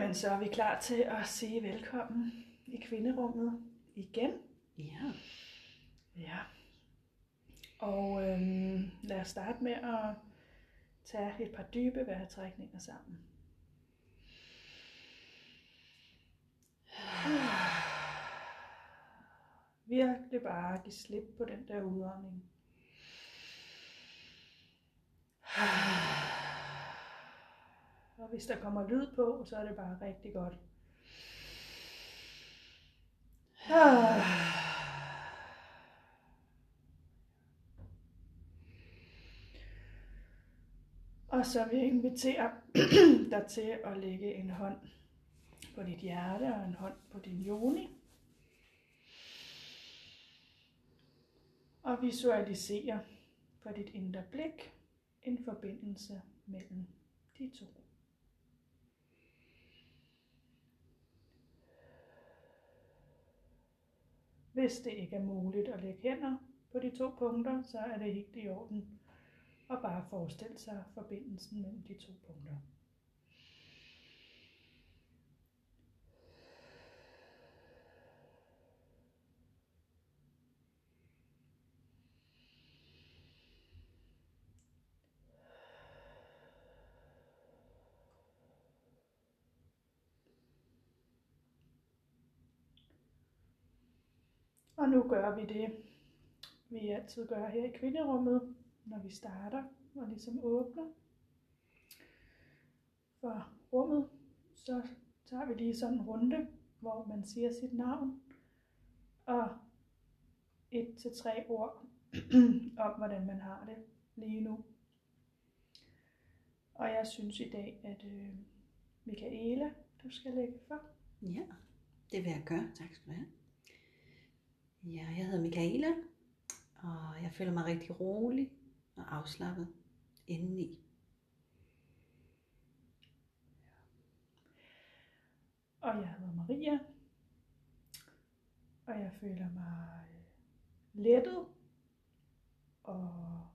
Jamen, så er vi klar til at sige velkommen i kvinderummet igen. Ja. Ja. Og øhm, lad os starte med at tage et par dybe vejrtrækninger sammen. Virkelig bare give slip på den der udånding. Og hvis der kommer lyd på, så er det bare rigtig godt. Og så vil jeg invitere dig til at lægge en hånd på dit hjerte og en hånd på din joni. Og visualisere på dit indre blik en forbindelse mellem de to. Hvis det ikke er muligt at lægge hænder på de to punkter, så er det helt i orden at bare forestille sig forbindelsen mellem de to punkter. Og nu gør vi det, vi altid gør her i kvinderummet, når vi starter og ligesom åbner for rummet. Så tager vi lige sådan en runde, hvor man siger sit navn og et til tre ord om, hvordan man har det lige nu. Og jeg synes i dag, at øh, Michaela, du skal lægge for. Ja, det vil jeg gøre. Tak skal du have. Ja, jeg hedder Michaela, og jeg føler mig rigtig rolig og afslappet indeni. Og jeg hedder Maria, og jeg føler mig øh, lettet og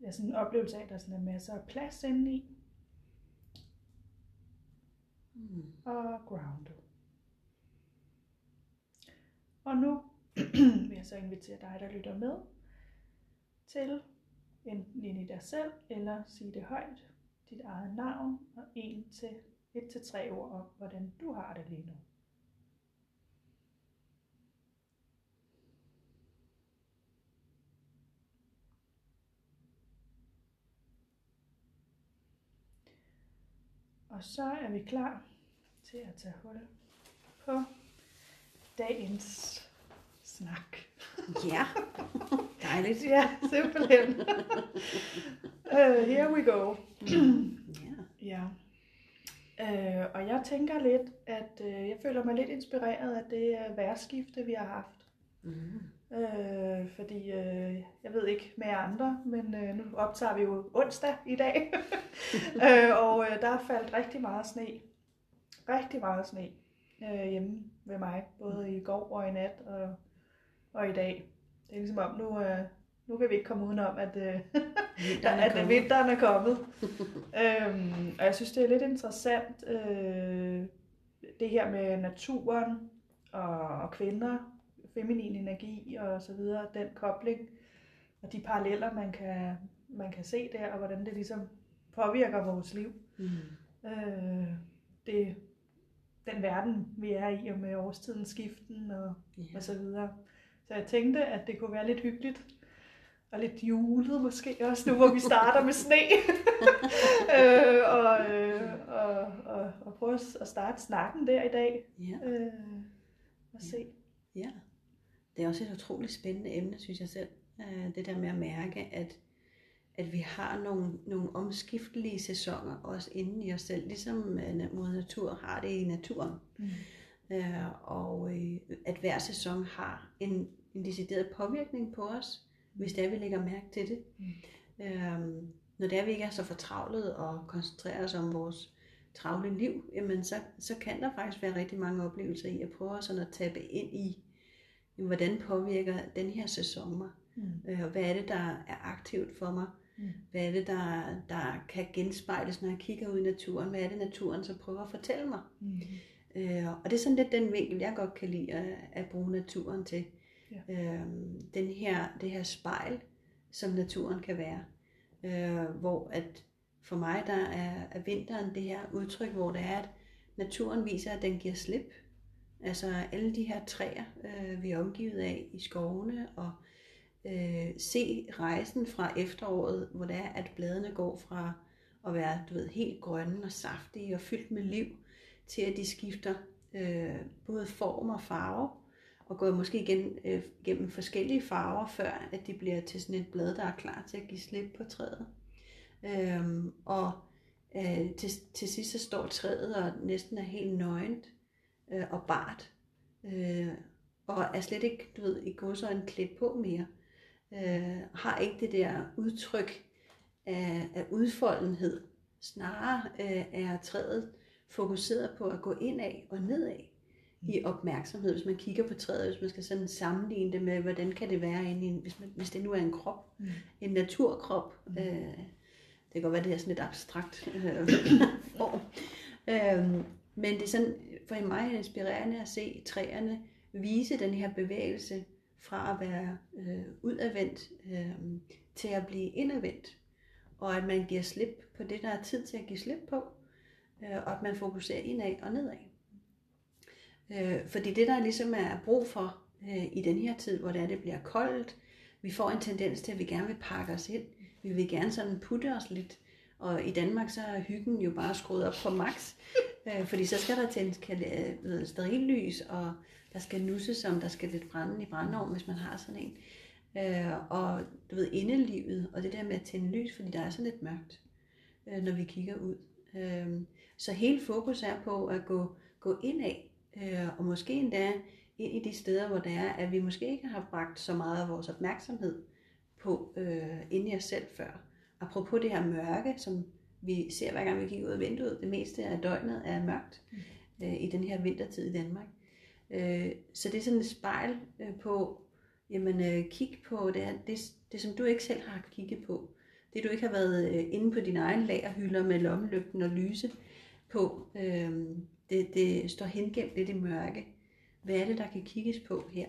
jeg sådan en oplevelse af, at der sådan er masser af plads indeni Mm. og grounded. Og nu vil jeg så invitere dig, der lytter med, til enten ind i dig selv, eller sige det højt, dit eget navn, og en til, et til tre ord om, hvordan du har det lige nu. Og så er vi klar til at tage hul på dagens snak. Ja, dejligt. Ja, simpelthen. uh, here we go. Ja. Ja. Uh, og jeg tænker lidt, at uh, jeg føler mig lidt inspireret af det uh, værskifte, vi har haft. Mm. Uh, fordi uh, jeg ved ikke med jer andre, men uh, nu optager vi jo onsdag i dag. uh, og uh, der er faldt rigtig meget sne. Rigtig meget sne uh, hjemme ved mig, både i går og i nat og, og i dag. Det er ligesom om, nu, uh, nu kan vi ikke komme udenom, at, uh, der, er at kommet. vinteren er kommet. øhm, og jeg synes, det er lidt interessant, øh, det her med naturen og, og kvinder, feminin energi og så videre, den kobling og de paralleller, man kan, man kan se der, og hvordan det ligesom påvirker vores liv. Mm. Øh, det, den verden, vi er i, og med årstidens skiften og, Ja. og så videre. Så jeg tænkte, at det kunne være lidt hyggeligt og lidt julet måske også nu, hvor vi starter med sne. øh, og, øh, og, og, og prøve at starte snakken der i dag. Ja. Øh, og se. ja. Det er også et utroligt spændende emne, synes jeg selv. Øh, Det der med at mærke, at, at vi har nogle, nogle omskiftelige sæsoner også inden i os selv, ligesom øh, mod natur har det i naturen. Mm. Øh, og øh, at hver sæson har en, en decideret påvirkning på os, hvis det er, vi lægger mærke til det. Mm. Øhm, når det er, vi ikke er så fortravlet og koncentrerer os om vores travle liv, jamen så, så kan der faktisk være rigtig mange oplevelser i at prøve sådan at tabe ind i, hvordan påvirker den her sæson mig? Mm. Øh, og hvad er det, der er aktivt for mig? Mm. Hvad er det, der, der kan genspejles, når jeg kigger ud i naturen? Hvad er det, naturen så prøver at fortælle mig? Mm. Øh, og det er sådan lidt den vinkel, jeg godt kan lide at, at bruge naturen til. Ja. Øh, den her, det her spejl, som naturen kan være. Øh, hvor at for mig, der er, er vinteren det her udtryk, hvor det er, at naturen viser, at den giver slip. Altså alle de her træer, øh, vi er omgivet af i skovene, og øh, øh, se rejsen fra efteråret, hvor det er, at bladene går fra at være du ved, helt grønne og saftige og fyldt med liv, til at de skifter øh, både form og farve, og går måske igen øh, gennem forskellige farver, før at de bliver til sådan et blad, der er klar til at give slip på træet. Øhm, og øh, til, til sidst så står træet og næsten er helt nøgent øh, og bart, øh, og er slet ikke, du ved, i godsøjne klædt på mere. Øh, har ikke det der udtryk af, af udfoldenhed. Snarere øh, er træet fokuseret på at gå indad og nedad i opmærksomhed, hvis man kigger på træet, hvis man skal sådan sammenligne det med, hvordan kan det være inde i en, hvis, man, hvis det nu er en krop, mm. en naturkrop. Mm. Øh, det kan godt være, det er sådan et abstrakt øh, form. Øh, men det er sådan, for mig er inspirerende at se træerne vise den her bevægelse fra at være øh, udadvendt øh, til at blive indadvendt. Og at man giver slip på det, der er tid til at give slip på, øh, og at man fokuserer indad og nedad. Øh, fordi det, der ligesom er brug for øh, i den her tid, hvor det, er, det bliver koldt, vi får en tendens til, at vi gerne vil pakke os ind. Vi vil gerne sådan putte os lidt. Og i Danmark, så er hyggen jo bare skruet op på max. Øh, fordi så skal der tændes øh, sterillys, og der skal nusses om, der skal lidt brænde i brændeovn, hvis man har sådan en. Øh, og du ved, indelivet, og det der med at tænde lys, fordi der er så lidt mørkt, øh, når vi kigger ud. Øh, så hele fokus er på at gå, gå indad, øh, og måske endda ind i de steder, hvor det er, at vi måske ikke har bragt så meget af vores opmærksomhed på øh, ind i os selv før. Apropos det her mørke, som vi ser hver gang vi kigger ud af vinduet, det meste af døgnet er mørkt øh, i den her vintertid i Danmark. Øh, så det er sådan et spejl øh, på, jamen øh, kig på det, det, det, som du ikke selv har kigget på. Det du ikke har været øh, inde på din egen lagerhylder med lommelygten og lyse på. Øh, det, det står hengemt lidt i mørke. Hvad er det, der kan kigges på her?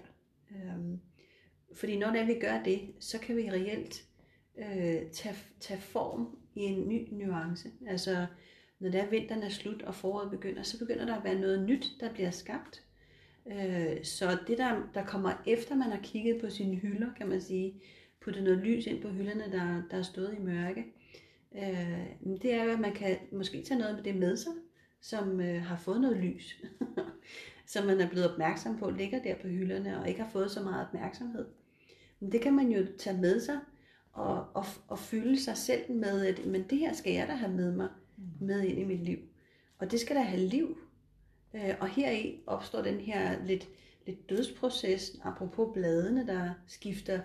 Øh, fordi når det er, vi gør det, så kan vi reelt øh, tage, tage form i en ny nuance. Altså, når det er vinteren er slut og foråret begynder, så begynder der at være noget nyt, der bliver skabt. Øh, så det, der, der kommer efter, man har kigget på sine hylder, kan man sige, puttet noget lys ind på hylderne, der, der er stået i mørke, øh, det er jo, at man kan måske tage noget med det med sig, som øh, har fået noget lys, som man er blevet opmærksom på, ligger der på hylderne og ikke har fået så meget opmærksomhed. Men det kan man jo tage med sig og, og, og fylde sig selv med, at men det her skal jeg da have med mig med ind i mit liv. Og det skal da have liv. Øh, og heri opstår den her lidt, lidt dødsproces, apropos bladene, der skifter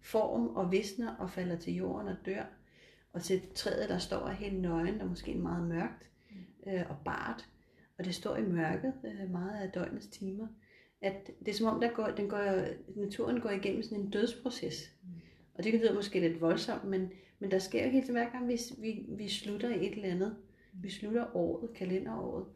form og visner og falder til jorden og dør. Og til træet, der står helt nøgen og måske meget mørkt øh, og bart. Og det står i mørket øh, meget af døgnets timer. At det er som om, der går, den går, naturen går igennem sådan en dødsproces. Mm. Og det lyder måske lidt voldsomt, men, men der sker jo helt hver gang, vi, vi, vi slutter i et eller andet. Vi slutter året, kalenderåret.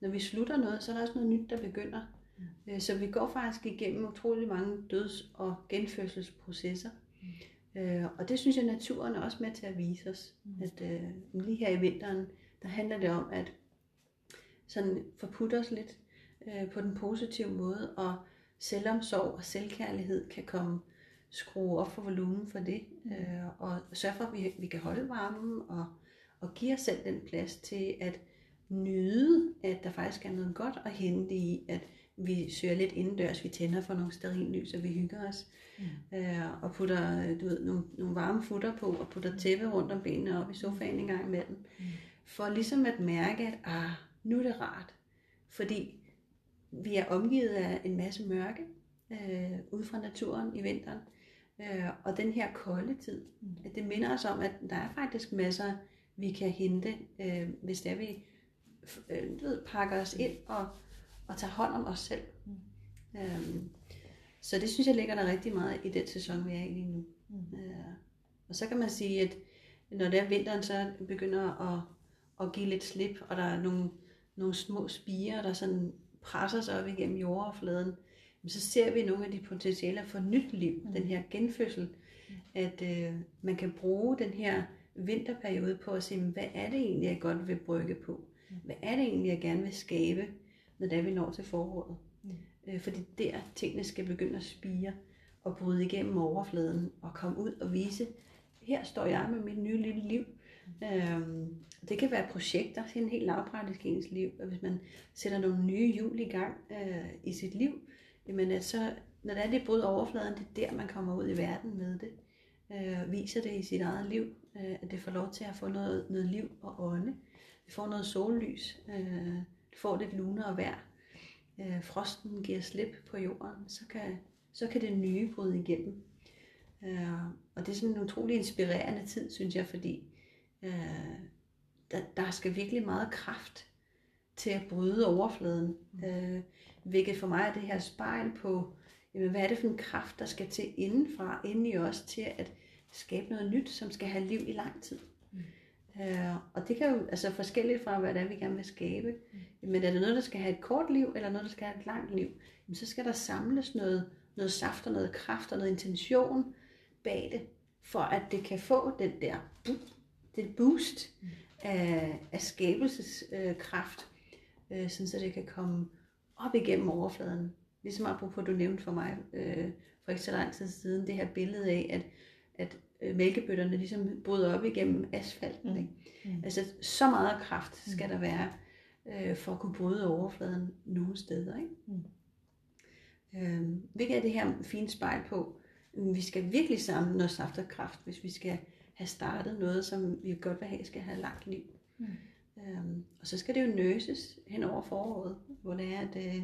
Når vi slutter noget, så er der også noget nyt, der begynder. Mm. Øh, så vi går faktisk igennem utrolig mange døds- og genfødselsprocesser. Mm. Øh, og det synes jeg, naturen er også med til at vise os. Mm. At øh, lige her i vinteren, der handler det om at sådan forputte os lidt øh, på den positive måde, og selvomsorg og selvkærlighed kan komme skrue op for volumen for det, øh, og sørge for, at vi, vi kan holde varmen, og, og give os selv den plads til at nyde, at der faktisk er noget godt at hente i, at vi søger lidt indendørs, vi tænder for nogle sterillys, og vi hygger os, mm. øh, og putter du ved, nogle, nogle varme futter på, og putter tæppe rundt om benene op i sofaen en gang imellem, mm. for ligesom at mærke, at ah, nu er det rart, fordi vi er omgivet af en masse mørke, øh, ud fra naturen i vinteren, øh, og den her kolde tid, mm. at det minder os om, at der er faktisk masser, vi kan hente, øh, hvis det er, vi øh, ved, pakker os ind og, og tager hånd om os selv. Mm. Øhm, så det synes jeg ligger der rigtig meget i den sæson, vi er i lige nu. Mm. Øh, og så kan man sige, at når det er vinteren så begynder at, at give lidt slip, og der er nogle, nogle små spiger, der sådan presser sig op igennem jordoverfladen, så ser vi nogle af de potentialer for nyt liv, mm. den her genfødsel, at øh, man kan bruge den her vinterperiode på at se, hvad er det egentlig, jeg godt vil brygge på? Hvad er det egentlig, jeg gerne vil skabe, når det er, vi når til foråret? Mm. Øh, fordi der tingene skal begynde at spire og bryde igennem overfladen og komme ud og vise, her står jeg med mit nye lille liv. Øhm, det kan være projekter, en helt lavpraktisk i ens liv, og hvis man sætter nogle nye hjul i gang øh, i sit liv, jamen at så, når det er, det bryder overfladen, det er der, man kommer ud i verden med det. Øh, viser det i sit eget liv, øh, at det får lov til at få noget, noget liv og ånde. Det får noget sollys. Øh, det får lidt lunere vejr. Øh, frosten giver slip på jorden, så kan, så kan det nye bryde igennem. Øh, og det er sådan en utrolig inspirerende tid, synes jeg, fordi øh, der, der skal virkelig meget kraft til at bryde overfladen. Øh, hvilket for mig er det her spejl på, jamen, hvad er det for en kraft, der skal til indenfra, inden i os, til at skabe noget nyt, som skal have liv i lang tid. Øh, og det kan jo altså forskelligt fra, hvad det er, vi gerne vil skabe. Mm. Men er det noget, der skal have et kort liv, eller noget, der skal have et langt liv, jamen, så skal der samles noget, noget saft og noget kraft og noget intention bag det, for at det kan få den der det boost mm. af, af skabelseskraft, øh, sådan så det kan komme op igennem overfladen. Ligesom apropos du nævnte for mig øh, for ikke så lang tid siden, det her billede af, at, at øh, mælkebøtterne ligesom bryder op igennem asfalten. Mm. Ikke? Mm. Altså så meget kraft skal mm. der være øh, for at kunne bryde overfladen nogle steder. Ikke? Mm. Øh, hvilket er det her fine spejl på? Vi skal virkelig samle noget saft og kraft, hvis vi skal have startet noget, som vi godt vil have skal have langt liv. Mm. Øhm, og så skal det jo nøses hen over foråret, hvor det er, at, øh,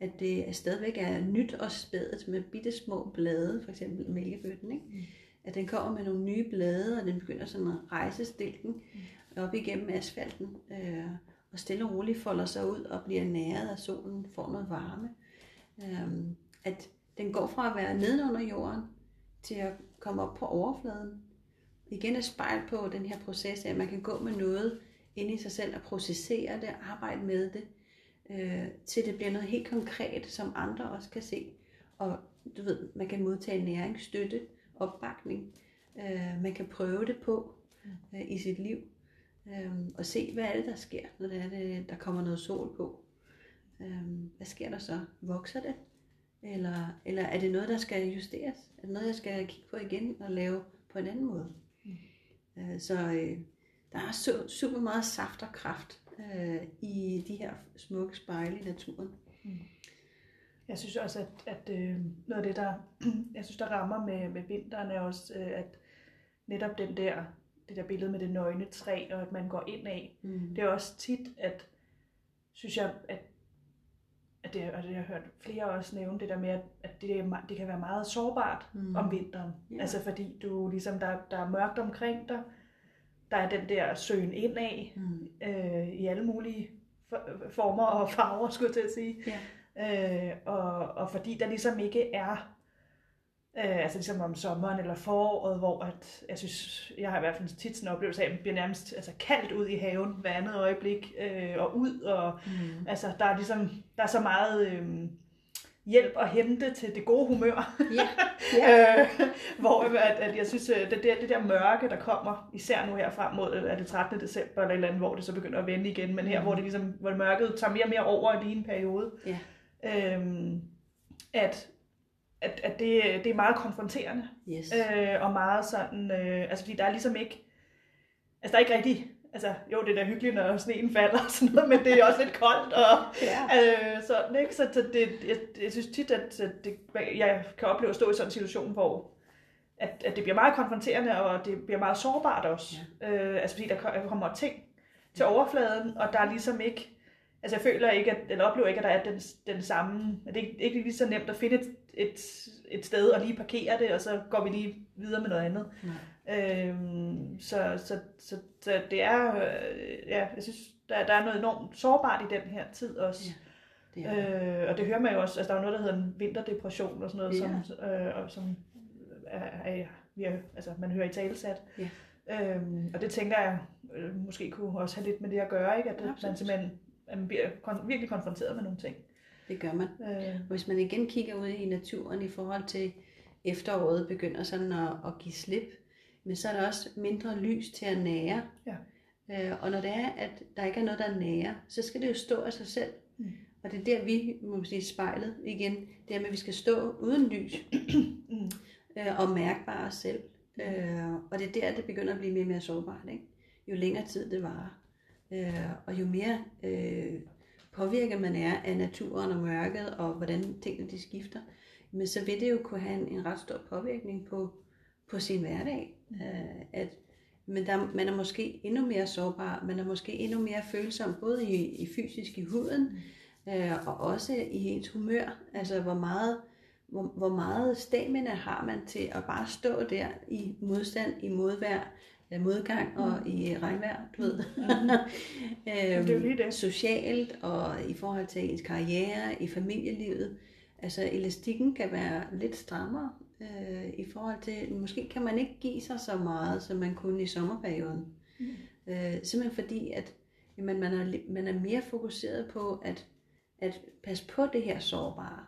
at det er stadigvæk er nyt og spædet med bitte små blade, for eksempel mælkebøtten, ikke? Mm at den kommer med nogle nye blade, og den begynder sådan at rejse stilken op igennem asfalten, øh, og stille og roligt folder sig ud og bliver næret af solen, får noget varme. Øh, at den går fra at være nedenunder jorden til at komme op på overfladen. Igen et spejl på den her proces at man kan gå med noget, ind i sig selv og processere det, arbejde med det, øh, til det bliver noget helt konkret, som andre også kan se. Og du ved, man kan modtage næringsstøtte, opbakning. Øh, man kan prøve det på øh, i sit liv. Øh, og se, hvad er det, der sker, når det er, det, der kommer noget sol på. Øh, hvad sker der så? Vokser det? Eller, eller er det noget, der skal justeres? Er det noget, jeg skal kigge på igen og lave på en anden måde? Mm. Øh, så øh, der er så, super meget saft og kraft øh, i de her smukke spejle i naturen. Mm. Jeg synes også, at, at øh, noget af det, der, jeg synes, der rammer med, med vinteren, er også, øh, at netop den der, det der billede med det nøgne træ, og at man går ind af, mm. det er også tit, at, synes jeg, at, at det, og det har jeg hørt flere også nævne, det der med, at, det, det kan være meget sårbart mm. om vinteren. Yeah. Altså fordi du ligesom, der, der er mørkt omkring dig, der er den der søgen ind af mm. øh, i alle mulige former og farver, skulle jeg til at sige. Ja. Øh, og, og fordi der ligesom ikke er, øh, altså ligesom om sommeren eller foråret, hvor at, jeg synes, jeg har i hvert fald tit sådan en oplevelse af, at man bliver nærmest altså, kaldt ud i haven hver andet øjeblik, øh, og ud, og mm. altså der er ligesom, der er så meget... Øh, hjælp at hente til det gode humør. Ja. ja. øh, hvor at, at jeg synes, at det der, det der mørke, der kommer, især nu her frem mod er det 13. december eller et eller andet, hvor det så begynder at vende igen, men her, mm. hvor det ligesom, hvor mørket tager mere og mere over i en periode, ja. Øhm, at, at, at det, det er meget konfronterende. Yes. Øh, og meget sådan, øh, altså fordi der er ligesom ikke, altså der er ikke rigtig altså, jo, det er da hyggeligt, når sneen falder og sådan noget, men det er også lidt koldt. Og, ja. øh, så, ikke? så, så det, jeg, jeg synes tit, at det, jeg kan opleve at stå i sådan en situation, hvor at, at det bliver meget konfronterende, og det bliver meget sårbart også. Ja. Øh, altså fordi der kommer ting til overfladen, og der er ligesom ikke, altså jeg føler ikke, at, eller oplever ikke, at der er den, den samme, at det ikke, ikke lige så nemt at finde et, et, et sted og lige parkere det, og så går vi lige videre med noget andet. Nej. Øhm, så, så, så, så det er, øh, ja, jeg synes, der, der er noget enormt sårbart i den her tid også. Ja. Det er. Øh, og det hører man jo også, altså der er noget, der hedder en vinterdepression og sådan noget, ja. som, øh, og, som er, er, ja, altså, man hører i talesat. Ja. Øhm, og det tænker jeg øh, måske kunne også have lidt med det at gøre, ikke? at det, man simpelthen man bliver kon- virkelig konfronteret med nogle ting. Det gør man. Øh, Hvis man igen kigger ud i naturen i forhold til efteråret begynder sådan at, at give slip, men så er der også mindre lys til at nære. Ja. Øh, og når det er, at der ikke er noget, der nærer, så skal det jo stå af sig selv. Mm. Og det er der, vi må man sige spejlet igen. Det er med, at vi skal stå uden lys mm, øh, og mærkbare os selv. Øh, og det er der, det begynder at blive mere og mere sårbart. Ikke? Jo længere tid det varer. Øh, og jo mere øh, påvirket man er af naturen og mørket, og hvordan tingene de skifter, men så vil det jo kunne have en, en ret stor påvirkning på, på sin hverdag. Øh, at, men der, man er måske endnu mere sårbar, man er måske endnu mere følsom, både i, i fysisk i huden, øh, og også i ens humør. Altså hvor meget, hvor, hvor meget stamina har man til at bare stå der i modstand, i modvær, modgang og i regnvejr, du ved. øhm, det er lige det. Socialt og i forhold til ens karriere, i familielivet. Altså elastikken kan være lidt strammere øh, i forhold til, måske kan man ikke give sig så meget, som man kunne i sommerperioden. Mm. Øh, simpelthen fordi, at jamen, man, er, man er mere fokuseret på at, at passe på det her sårbare.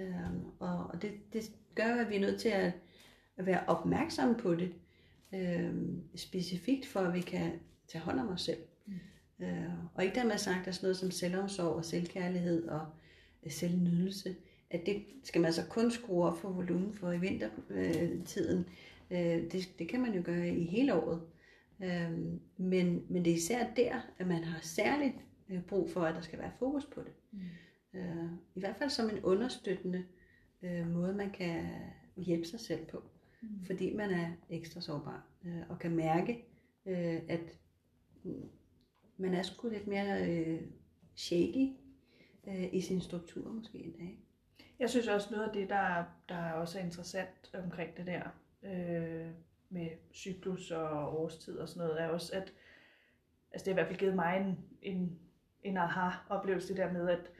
Øh, og og det, det gør, at vi er nødt til at, at være opmærksomme på det, øh, specifikt for, at vi kan tage hånd om os selv. Mm. Øh, og ikke dermed sagt, at sådan noget som selvomsorg og selvkærlighed og øh, selvnydelse, at det skal man så kun skrue op for volumen for i vintertiden. Øh, det, det kan man jo gøre i hele året. Øh, men, men det er især der, at man har særligt øh, brug for, at der skal være fokus på det. Mm. Øh, I hvert fald som en understøttende øh, måde, man kan hjælpe sig selv på. Mm. Fordi man er ekstra sårbar øh, og kan mærke, øh, at mm, man er sgu lidt mere øh, shaky øh, i sin struktur måske endda. ikke? Jeg synes også noget af det, der, der er også er interessant omkring det der øh, med cyklus og årstid og sådan noget, er også, at altså det har i hvert fald givet mig en, en, en aha-oplevelse, det der med, at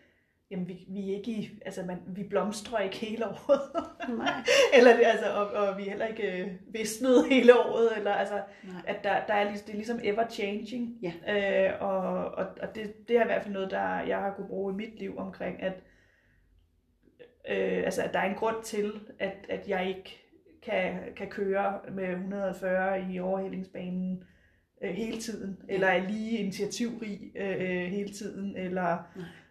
jamen, vi, vi er ikke i, altså man, vi blomstrer ikke hele året. Nej. eller altså, og, og vi er heller ikke øh, visnet hele året, eller altså, Nej. at der, der er, det er ligesom ever changing. Ja. Øh, og og, og det, det er i hvert fald noget, der jeg har kunne bruge i mit liv omkring, at, øh, altså, at der er en grund til, at, at jeg ikke kan, kan køre med 140 i overhældingsbanen øh, hele tiden, eller er lige initiativrig øh, hele tiden, eller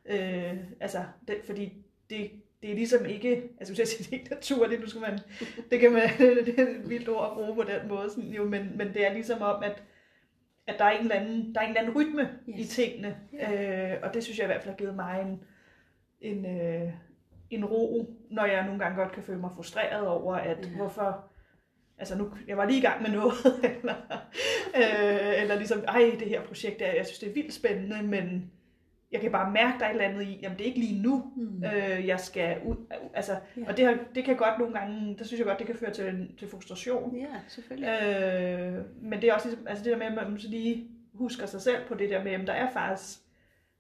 øh, altså, det, fordi det, det er ligesom ikke, altså jeg sige, det er ikke naturligt, nu skal man, det kan man, det er et vildt ord at bruge på den måde, sådan, jo, men, men det er ligesom om, at, at der er en eller anden, der er en eller anden rytme yes. i tingene, øh, og det synes jeg i hvert fald har givet mig en, en, øh, en ro, når jeg nogle gange godt kan føle mig frustreret over, at Ja. hvorfor, altså nu, jeg var lige i gang med noget, eller, øh, eller ligesom, ej, det her projekt, er, jeg synes, det er vildt spændende, men jeg kan bare mærke, der er et eller andet i, jamen det er ikke lige nu, Mm. øh, jeg skal ud, altså, Ja. og det, har, det kan godt nogle gange, der synes jeg godt, det kan føre til, til frustration. Ja, selvfølgelig. Øh, men det er også ligesom, altså det der med, at man så lige husker sig selv på det der med, at der er faktisk,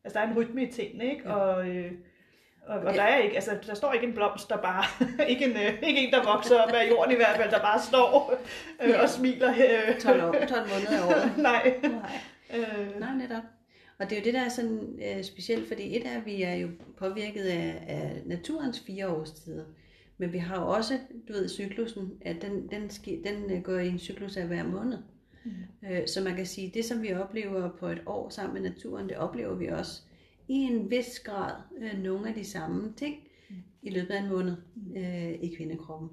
altså der er en rytme i tingene, ikke? Ja. Og, øh, og, og der er ikke, altså der står ikke en blomst, der bare, ikke, en, øh, ikke en, der vokser op af jorden i hvert fald, der bare står øh, Ja. og smiler. Øh. 12, år, 12 måneder af året. Nej. Nej. Øh, Nej, netop. Og det er jo det, der er sådan øh, specielt, fordi et er, at vi er jo påvirket af, af naturens fire årstider. Men vi har jo også, du ved, cyklusen, at den, den, ski, den øh, går i en cyklus af hver måned. Mm. Øh, så man kan sige, det som vi oplever på et år sammen med naturen, det oplever vi også i en vis grad øh, nogle af de samme ting i løbet af en måned øh, i kvindekroppen.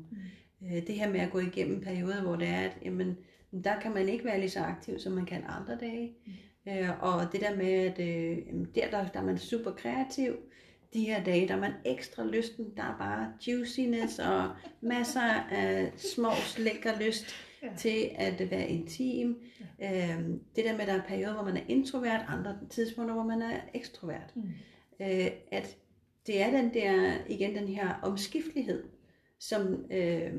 Øh, det her med at gå igennem perioder, hvor det er, at jamen, der kan man ikke være lige så aktiv, som man kan andre dage. Øh, og det der med, at øh, der, der, der er man super kreativ. De her dage, der er man ekstra lysten. Der er bare juiciness og masser af små lækker lyst Ja. til at være intim. Ja. Øhm, det der med, at der er perioder, hvor man er introvert, andre tidspunkter, hvor man er ekstrovert. Mm. Øh, at det er den der, igen den her omskiftelighed, som øh,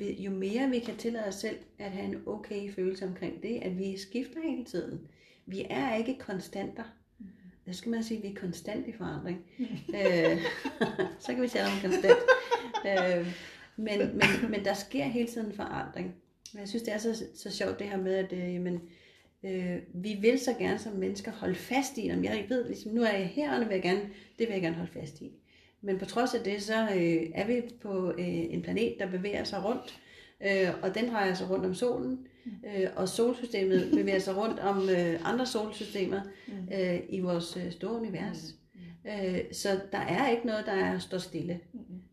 jo mere vi kan tillade os selv at have en okay følelse omkring det, at vi skifter hele tiden. Vi er ikke konstanter. Der skal man sige, at vi er konstant i forandring. øh, så kan vi tale om konstant. øh, men, men, men der sker hele tiden forandring. Jeg synes, det er så, så sjovt det her med, at øh, jamen, øh, vi vil så gerne som mennesker holde fast i, om jeg ved, ligesom, nu er jeg her, og nu vil jeg gerne, det vil jeg gerne holde fast i. Men på trods af det, så øh, er vi på øh, en planet, der bevæger sig rundt, øh, og den drejer sig rundt om solen, øh, og solsystemet bevæger sig rundt om øh, andre solsystemer øh, i vores øh, store univers. Øh, så der er ikke noget, der er står stille.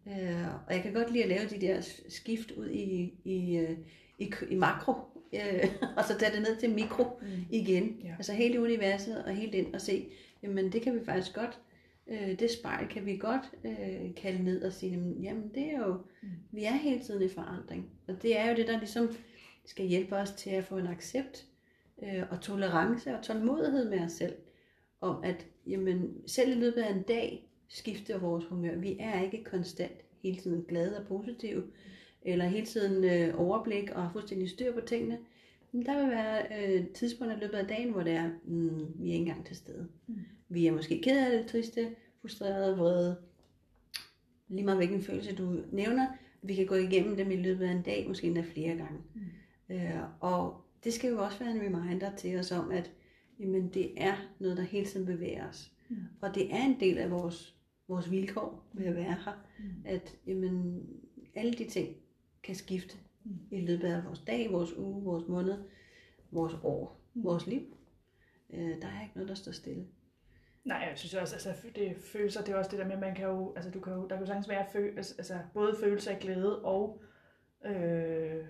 Øh, og jeg kan godt lide at lave de der skift ud i, i, øh, i, i makro, øh, og så tage det ned til mikro Mm. igen. Ja. Altså hele universet og helt ind og se, jamen det kan vi faktisk godt, øh, det spejl kan vi godt øh, kalde ned og sige, jamen, jamen det er jo, Mm. vi er hele tiden i forandring. Og det er jo det, der ligesom skal hjælpe os til at få en accept øh, og tolerance og tålmodighed med os selv. Om at jamen, selv i løbet af en dag skifter vores humør. Vi er ikke konstant hele tiden glade og positive, eller hele tiden øh, overblik og har fuldstændig styr på tingene. Men der vil være øh, tidspunkter i løbet af dagen, hvor det er, mm, vi er ikke engang til stede. Mm. Vi er måske ked af det, triste, frustrerede, vrede. Lige meget hvilken følelse du nævner, vi kan gå igennem dem i løbet af en dag, måske endda flere gange. Mm. Øh, og det skal jo også være en reminder til os om, at jamen, det er noget, der hele tiden bevæger os. Mm. Og det er en del af vores, vores vilkår ved at være her, Mm. at jamen, alle de ting kan skifte Mm. i løbet af vores dag, vores uge, vores måned, vores år, Mm. vores liv. Øh, der er ikke noget, der står stille. Nej, jeg synes også, altså det følelser, det er også det der med, at man kan jo, altså du kan jo, der kan jo sagtens være fø, altså både følelse af glæde og øh,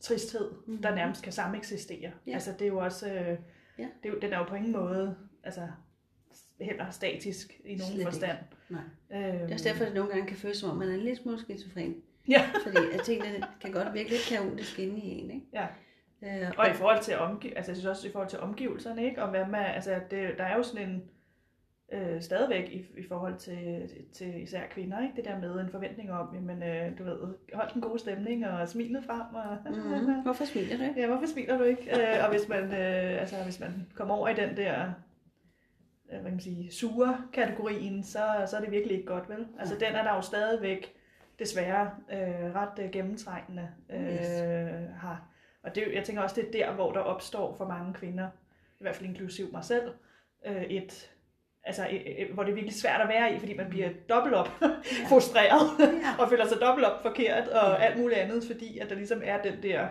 tristhed, Mhm. mm-hmm. der nærmest kan sameksistere. Ja. Altså det er jo også, øh, Ja. det er jo, den er jo på ingen måde, altså heller statisk i nogen Slet ikke. forstand. Nej. Øhm, Det er også derfor, at det nogle gange kan føles som om, man er en lille smule skizofren. Ja. Fordi at tingene kan godt virke lidt kaotisk inde i en, ikke? Ja. Øh, Og i forhold til omgiv altså jeg synes også i forhold til omgivelserne, ikke? Og hvad man, altså det, der er jo sådan en øh, stadigvæk i, i forhold til, til især kvinder, ikke? Det der med en forventning om, jamen øh, du ved, hold den gode stemning og smilet frem og mm, hvorfor smiler du? Ja, hvorfor smiler du ikke? Øh, og hvis man, øh, altså, hvis man kommer over i den der øh, hvad kan man sige, sure kategorien, så, så er det virkelig ikke godt, vel? Altså den er der jo stadigvæk desværre øh, ret øh, gennemtrængende øh, Yes. har. Og det, jeg tænker også, det er der, hvor der opstår for mange kvinder, i hvert fald inklusiv mig selv, øh, et, altså, et, et, hvor det er virkelig svært at være i, fordi man bliver dobbelt op frustreret Ja. og føler sig dobbelt op forkert og Ja. alt muligt andet, fordi at der ligesom er den der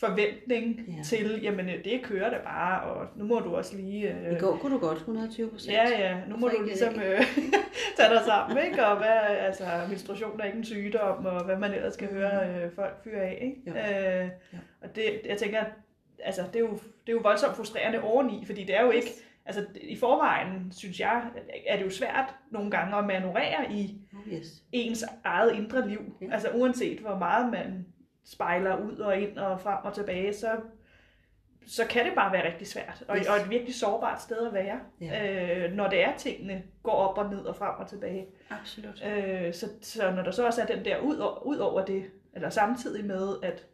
forventning Ja. ja. til, jamen øh, det kører da bare, og nu må du også lige... Øh, I går kunne du godt 100 procent. Ja, ja, nu må du ligesom øh, tage dig sammen, ikke? Og hvad, altså, menstruation er ikke en sygdom, og hvad man ellers skal Mhm. høre øh, folk fyre af, ikke? Jo. Øh, Jo. Og det, jeg tænker, altså, det er, jo, det er jo voldsomt frustrerende oveni, fordi det er jo ikke, altså i forvejen, synes jeg, er det jo svært nogle gange at manøvrere i Oh, yes. ens eget indre liv. Ja. Altså uanset hvor meget man spejler ud og ind og frem og tilbage, så, så kan det bare være rigtig svært. Og, Yes. og et virkelig sårbart sted at være, Ja. øh, når det er tingene går op og ned og frem og tilbage. Absolut. Øh, så, så når der så også er den der ud, ud over det, eller samtidig med, at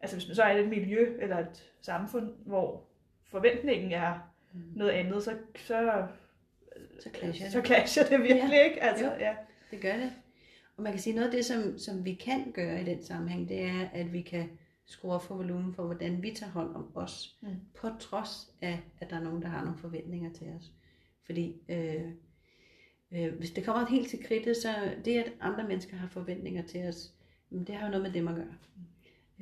altså hvis man så er i et miljø eller et samfund, hvor forventningen er Mm. noget andet, så, så, Så clasher så det. clasher det virkelig, Ja. ikke? Altså, Jo. ja. Det gør det. Og man kan sige, noget af det, som, som vi kan gøre i den sammenhæng, det er, at vi kan skrue op for volumen for, hvordan vi tager hånd om os, Mm. på trods af, at der er nogen, der har nogle forventninger til os. Fordi øh, øh, hvis det kommer helt til kridtet, så det, at andre mennesker har forventninger til os, det har jo noget med dem at gøre.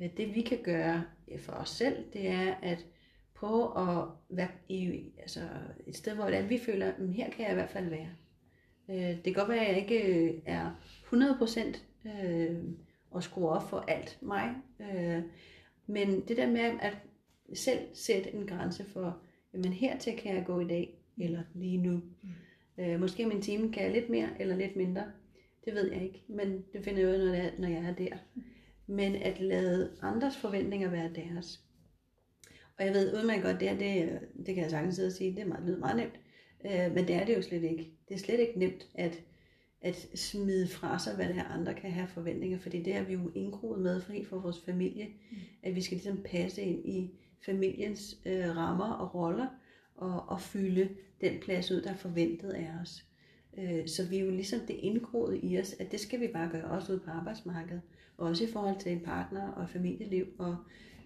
Øh, Det vi kan gøre for os selv, det er at prøve at være i, altså et sted, hvor vi føler, at her kan jeg i hvert fald være. Øh, Det kan godt være, at jeg ikke øh, er 100% øh, at skrue op for alt mig. Øh, men det der med at selv sætte en grænse for, jamen hertil kan jeg gå i dag, eller lige nu. Øh, måske om en time kan jeg lidt mere eller lidt mindre. Det ved jeg ikke, men det finder jeg ud af, når jeg, når jeg er der. Men at lade andres forventninger være deres. Og jeg ved udmærket godt, det, er, det, det kan jeg sagtens sidde og sige, det er meget, lyder meget nemt. Øh, men det er det jo slet ikke. Det er slet ikke nemt at, at smide fra sig, hvad det her andre kan have forventninger. Fordi det har vi jo indgroet med fri for vores familie. Mm. At vi skal ligesom passe ind i familiens øh, rammer og roller. Og, og fylde den plads ud, der er forventet af os. Øh, så vi er jo ligesom det indgroet i os, at det skal vi bare gøre også ude på arbejdsmarkedet. Også i forhold til en partner og familieliv og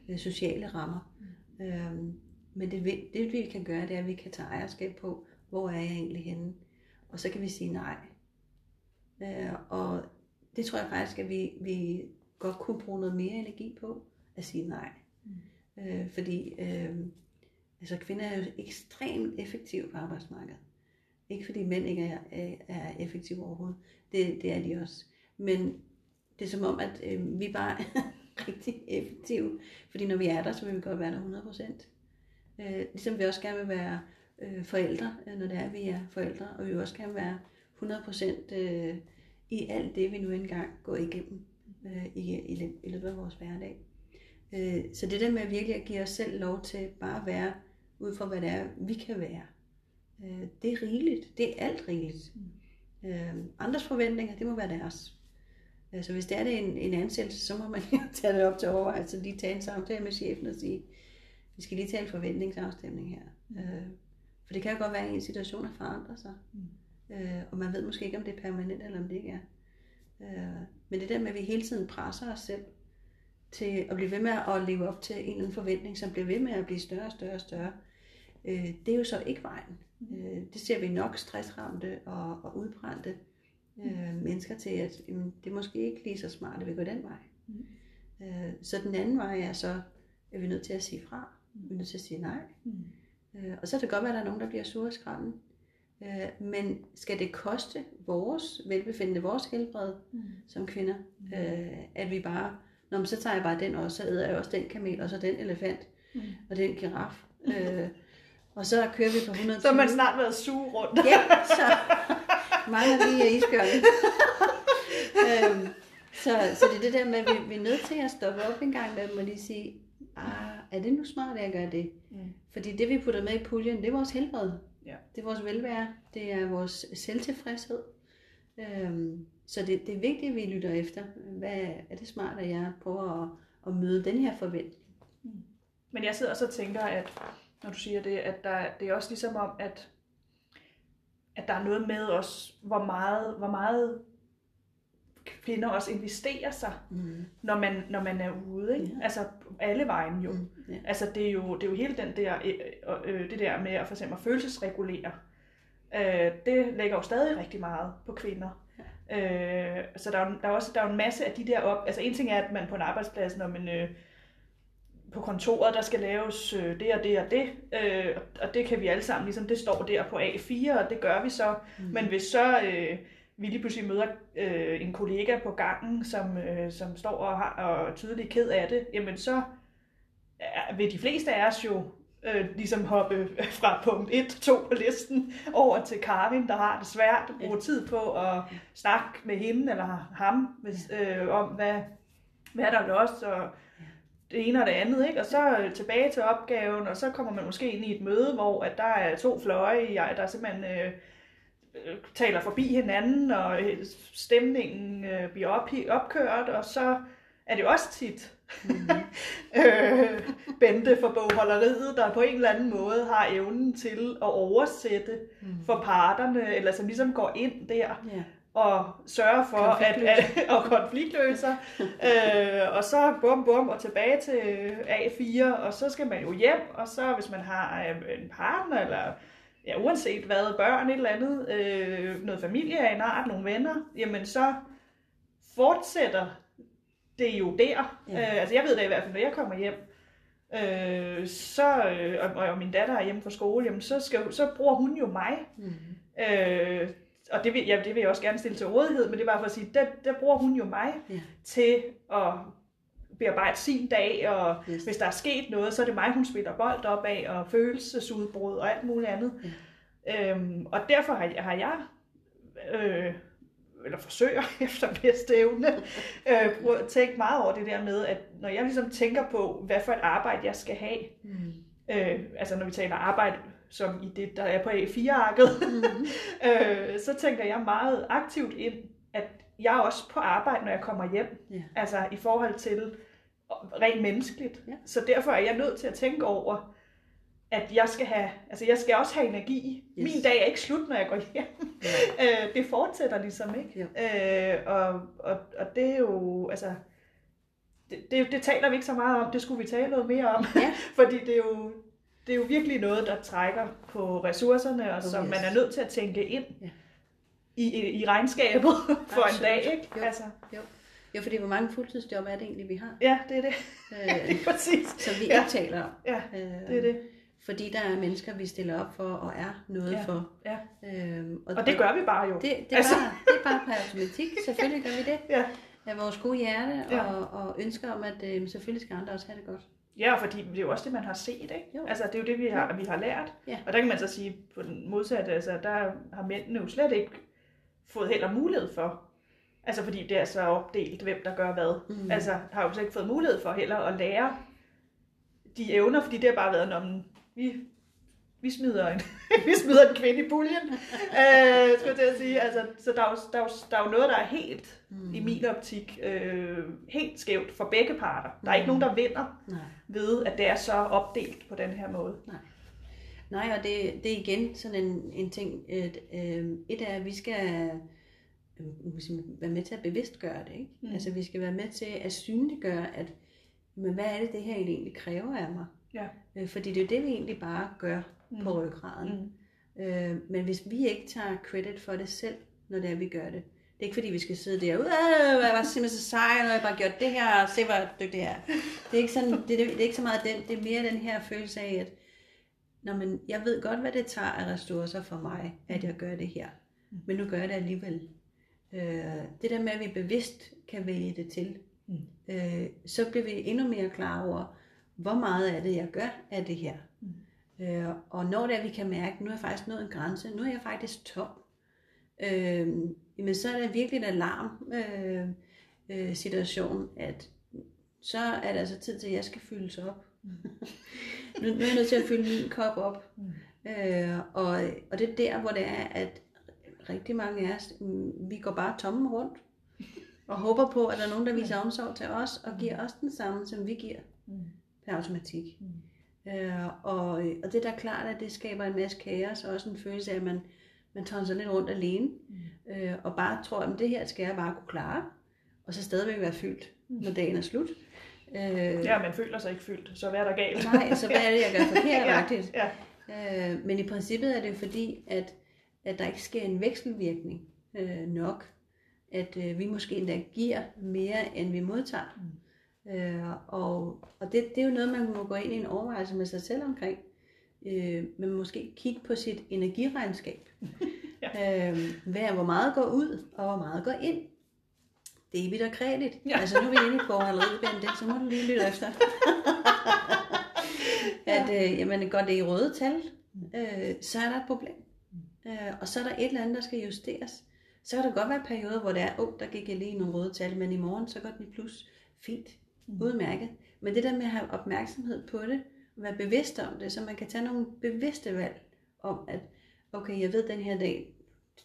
øh, sociale rammer. Mm. Øhm, men det, det, vi kan gøre, det er, at vi kan tage ejerskab på, hvor er jeg egentlig henne? Og så kan vi sige nej. Øh, og det tror jeg faktisk, at vi, vi godt kunne bruge noget mere energi på, at sige nej. Mm. Øh, fordi øh, altså kvinder er jo ekstremt effektive på arbejdsmarkedet. Ikke fordi mænd ikke er, er, er effektive overhovedet. Det, det er de også. Men det er som om, at øh, vi bare rigtig effektive. Fordi når vi er der, så vil vi godt være der 100%. Øh, ligesom vi også gerne vil være øh, forældre, når det er, vi er forældre. Og vi vil også gerne være 100% øh, i alt det, vi nu engang går igennem øh, i, i, i løbet af vores hverdag. Øh, så det der med virkelig at give os selv lov til bare at være ud fra, hvad det er, vi kan være, øh, det er rigeligt. Det er alt rigeligt. Mm. Øh, andres forventninger, det må være deres. Øh, så hvis det er det en, en ansættelse, så må man tage det op til overvejelse, lige tage en samtale med chefen og sige, vi skal lige tage en forventningsafstemning her. Mm. Øh, for det kan jo godt være, at en situation er forandret sig. Mm. Øh, og man ved måske ikke, om det er permanent, eller om det ikke er. Øh, men det der med, at vi hele tiden presser os selv til at blive ved med at leve op til en eller anden forventning, som bliver ved med at blive større og større og større, øh, det er jo så ikke vejen. Øh, det ser vi nok stressramte og, og udbrændte øh, mennesker til, at jamen, det er måske ikke lige så smart, at vi går den vej. Mm. Øh, så den anden vej er så, at vi er nødt til at sige fra. Vi er nødt til at sige nej. Mm. Øh, og så kan det godt være, at der er nogen, der bliver sure og skræmme. Øh, men skal det koste vores velbefindende, vores helbred mm. som kvinder, mm. øh, at vi bare, når man så tager jeg bare den også, så æder jeg også den kamel, og så den elefant, mm. og den giraf. Øh, og så kører vi på 100 Så man snart været suge rundt. ja, så mangler lige isbjørnen. øhm, så, så det er det der med, at vi, vi er nødt til at stoppe op en gang med og lige sige, ah, er det nu smart, at jeg gør det? Mm. Fordi det, vi putter med i puljen, det er vores helbred. Ja. Det er vores velvære. Det er vores selvtilfredshed. Øhm, så det, det er vigtigt, at vi lytter efter. Hvad er det smart, at jeg prøver at, at møde den her forventning? Mm. Men jeg sidder også og tænker, at når du siger det, at der, det er også ligesom om, at, at der er noget med os, hvor meget, hvor meget kvinder også investerer sig, mm. når, man, når man er ude. Ikke? Ja. Altså alle vejen jo. Mm. Ja. Altså det er jo, det er jo hele den der, øh, øh, det der med at for eksempel at følelsesregulere. Øh, det lægger jo stadig rigtig meget på kvinder. Ja. Øh, så der er, der, er også, der er en masse af de der op, altså en ting er, at man på en arbejdsplads, når man øh, på kontoret, der skal laves øh, det og det og det, øh, og det kan vi alle sammen, ligesom det står der på A4, og det gør vi så. Mm. Men hvis så øh, vi lige pludselig møder øh, en kollega på gangen, som, øh, som står og, har, og er tydeligt ked af det, jamen så er, vil de fleste af os jo øh, ligesom hoppe fra punkt 1 2 på listen over til Carvin, der har det svært at bruge tid på at snakke med hende eller ham hvis, øh, om, hvad, hvad der er lost, og det ene og det andet, ikke? og så tilbage til opgaven, og så kommer man måske ind i et møde, hvor at der er to fløje, der er simpelthen øh, taler forbi hinanden, og øh, stemningen øh, bliver op, opkørt, og så er det også tit mm. øh, Bente for bogholderiet, der på en eller anden måde har evnen til at oversætte mm. for parterne, eller som ligesom går ind der. Yeah og sørge for at, at og konfliktløser. øh, og så bum bum og tilbage til A4, og så skal man jo hjem, og så hvis man har øh, en partner eller ja, uanset hvad, børn, et eller andet, øh, noget familie af en art, nogle venner, jamen så fortsætter det jo der. Ja. Øh, altså jeg ved det i hvert fald, når jeg kommer hjem, øh, så, øh, og, og min datter er hjemme fra skole, jamen så, skal, så bruger hun jo mig. Mm. Øh, og det vil, ja, det vil jeg også gerne stille til rådighed, men det er bare for at sige, der, der bruger hun jo mig ja. til at bearbejde sin dag, og yes. hvis der er sket noget, så er det mig, hun spiller bold op af, og følelsesudbrud og alt muligt andet. Ja. Øhm, og derfor har, har jeg, øh, eller forsøger efter bedste evne, øh, tænkt meget over det der med, at når jeg ligesom tænker på, hvad for et arbejde jeg skal have, mm. øh, altså når vi taler arbejde, som i det, der er på A4-arket, mm. øh, så tænker jeg meget aktivt ind, at jeg er også på arbejde, når jeg kommer hjem. Yeah. Altså i forhold til rent menneskeligt. Ja. Så derfor er jeg nødt til at tænke over, at jeg skal have, altså jeg skal også have energi. Yes. Min dag er ikke slut, når jeg går hjem. Ja. øh, det fortsætter ligesom, ikke? Ja. Øh, og, og, og det er jo, altså, det, det, det taler vi ikke så meget om, det skulle vi tale noget mere om, Ja. fordi det er jo det er jo virkelig noget, der trækker på ressourcerne, og Oh, som yes. man er nødt til at tænke ind Ja. i, i, i regnskabet for Absolut. en dag. Ikke? Jo. Altså, Jo, fordi hvor mange fuldtidsjob er det egentlig, vi har? ja, det er det. Øh, Lige præcis. som vi Ja. ikke taler om. Ja, Øh, det er det. Fordi der er mennesker, vi stiller op for og er noget Ja. for. Ja. Øhm, Og det gør vi bare jo. Det, det, er Altså. bare, det er bare på automatik. Selvfølgelig gør vi det. Ja. Af vores gode hjerte Ja. og, og ønsker om, at øh, selvfølgelig skal andre også have det godt. Ja, fordi det er jo også det, man har set, ikke? Jo. Altså, det er jo det, vi har, vi har lært. Ja. Og der kan man så sige, på den modsatte, altså, der har mændene jo slet ikke fået heller mulighed for, altså fordi det er så opdelt, hvem der gør hvad. Mm. Altså, har jo så ikke fået mulighed for heller at lære de evner, fordi det har bare været, når vi, vi, smider en, vi smider en kvinde i puljen, øh, skulle jeg til at sige. Altså, så der er, jo, der, er jo, der er jo noget, der er helt, mm. i min optik, øh, helt skævt for begge parter. Der er ikke Mm. nogen, der vinder Nej. ved, at det er så opdelt på den her måde. Nej, og det, det er igen sådan en, en ting, at øh, et er, at vi skal øh, være med til at bevidstgøre det. Ikke? Mm. Altså vi skal være med til at synliggøre, at men hvad er det, det her egentlig kræver af mig? Ja. Øh, fordi det er jo det, vi egentlig bare gør Mm. på ryggraden. Mm. Øh, men hvis vi ikke tager credit for det selv, når det er, vi gør det. Det er ikke fordi, vi skal sidde der, "Øh, jeg var simpelthen så sej, når jeg bare gjort det her, og se hvor dygtig jeg er. Det er ikke, sådan, det, det, det er ikke så meget den, det er mere den her følelse af, at når man, jeg ved godt, hvad det tager af ressourcer for mig, at jeg gør det her. Men nu gør jeg det alligevel. Øh, det der med, at vi bevidst kan vælge det til, Mm. øh, så bliver vi endnu mere klar over, hvor meget af det, jeg gør af det her. Mm. Øh, og når det er, vi kan mærke, at nu er jeg faktisk nået en grænse, nu er jeg faktisk tom, øh, jamen så er det virkelig en alarm øh, øh, situation, at så er det altså tid til, at jeg skal fyldes op. nu, nu er jeg nødt til at fylde min kop op. Mm. Øh, og, og det er der, hvor det er, at rigtig mange af os, mm, vi går bare tomme rundt, og håber på, at der er nogen, der viser omsorg til os, og giver os den samme, som vi giver Mm. per automatik. Mm. Øh, og, og det er da klart, at det skaber en masse kaos, og også en følelse af, at man, man tonser lidt rundt alene, Mm. øh, og bare tror, at det her skal jeg bare kunne klare, og så stadigvæk være fyldt, når dagen er slut. Øh, Ja, man føler sig ikke fyldt, så hvad er der galt? Nej, så hvad er det, jeg gør forkert, ja, rigtigt? ja. Øh, men i princippet er det fordi, at, at der ikke sker en vekselvirkning øh, nok. At øh, vi måske endda giver mere, end vi modtager. Mm. Øh, og og det, det er jo noget, man må gå ind i en overvejelse med sig selv omkring. Øh, men måske kigge på sit energiregnskab. ja. øh, hvad hvor meget går ud, og hvor meget går ind. Debit og kredit. Ja. Ja. Altså nu er vi inde i bogholderiet, Bente, så må du lige lytte efter. at øh, jamen, går det i røde tal, øh, så er der et problem. Øh, og så er der et eller andet, der skal justeres. Så kan der godt være perioder, hvor det er, åh, oh, der gik jeg lige nogle røde tal, men i morgen så går den i plus. Fint. Mm. Udmærket. Men det der med at have opmærksomhed på det, og være bevidst om det, så man kan tage nogle bevidste valg om, at okay, jeg ved den her dag,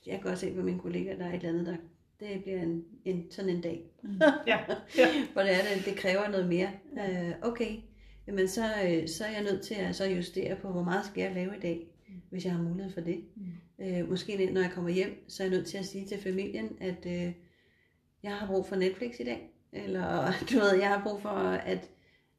jeg kan godt se på mine kollegaer, der er et eller andet, der det bliver en, en, sådan en dag, Mm. Ja, ja. hvor det er, det, det kræver noget mere. Øh, okay, jamen så, øh, så er jeg nødt til at så justere på, hvor meget skal jeg lave i dag, hvis jeg har mulighed for det. Mm. Øh, måske når jeg kommer hjem, så er jeg nødt til at sige til familien, at øh, jeg har brug for Netflix i dag. Eller du ved, jeg har brug for, at,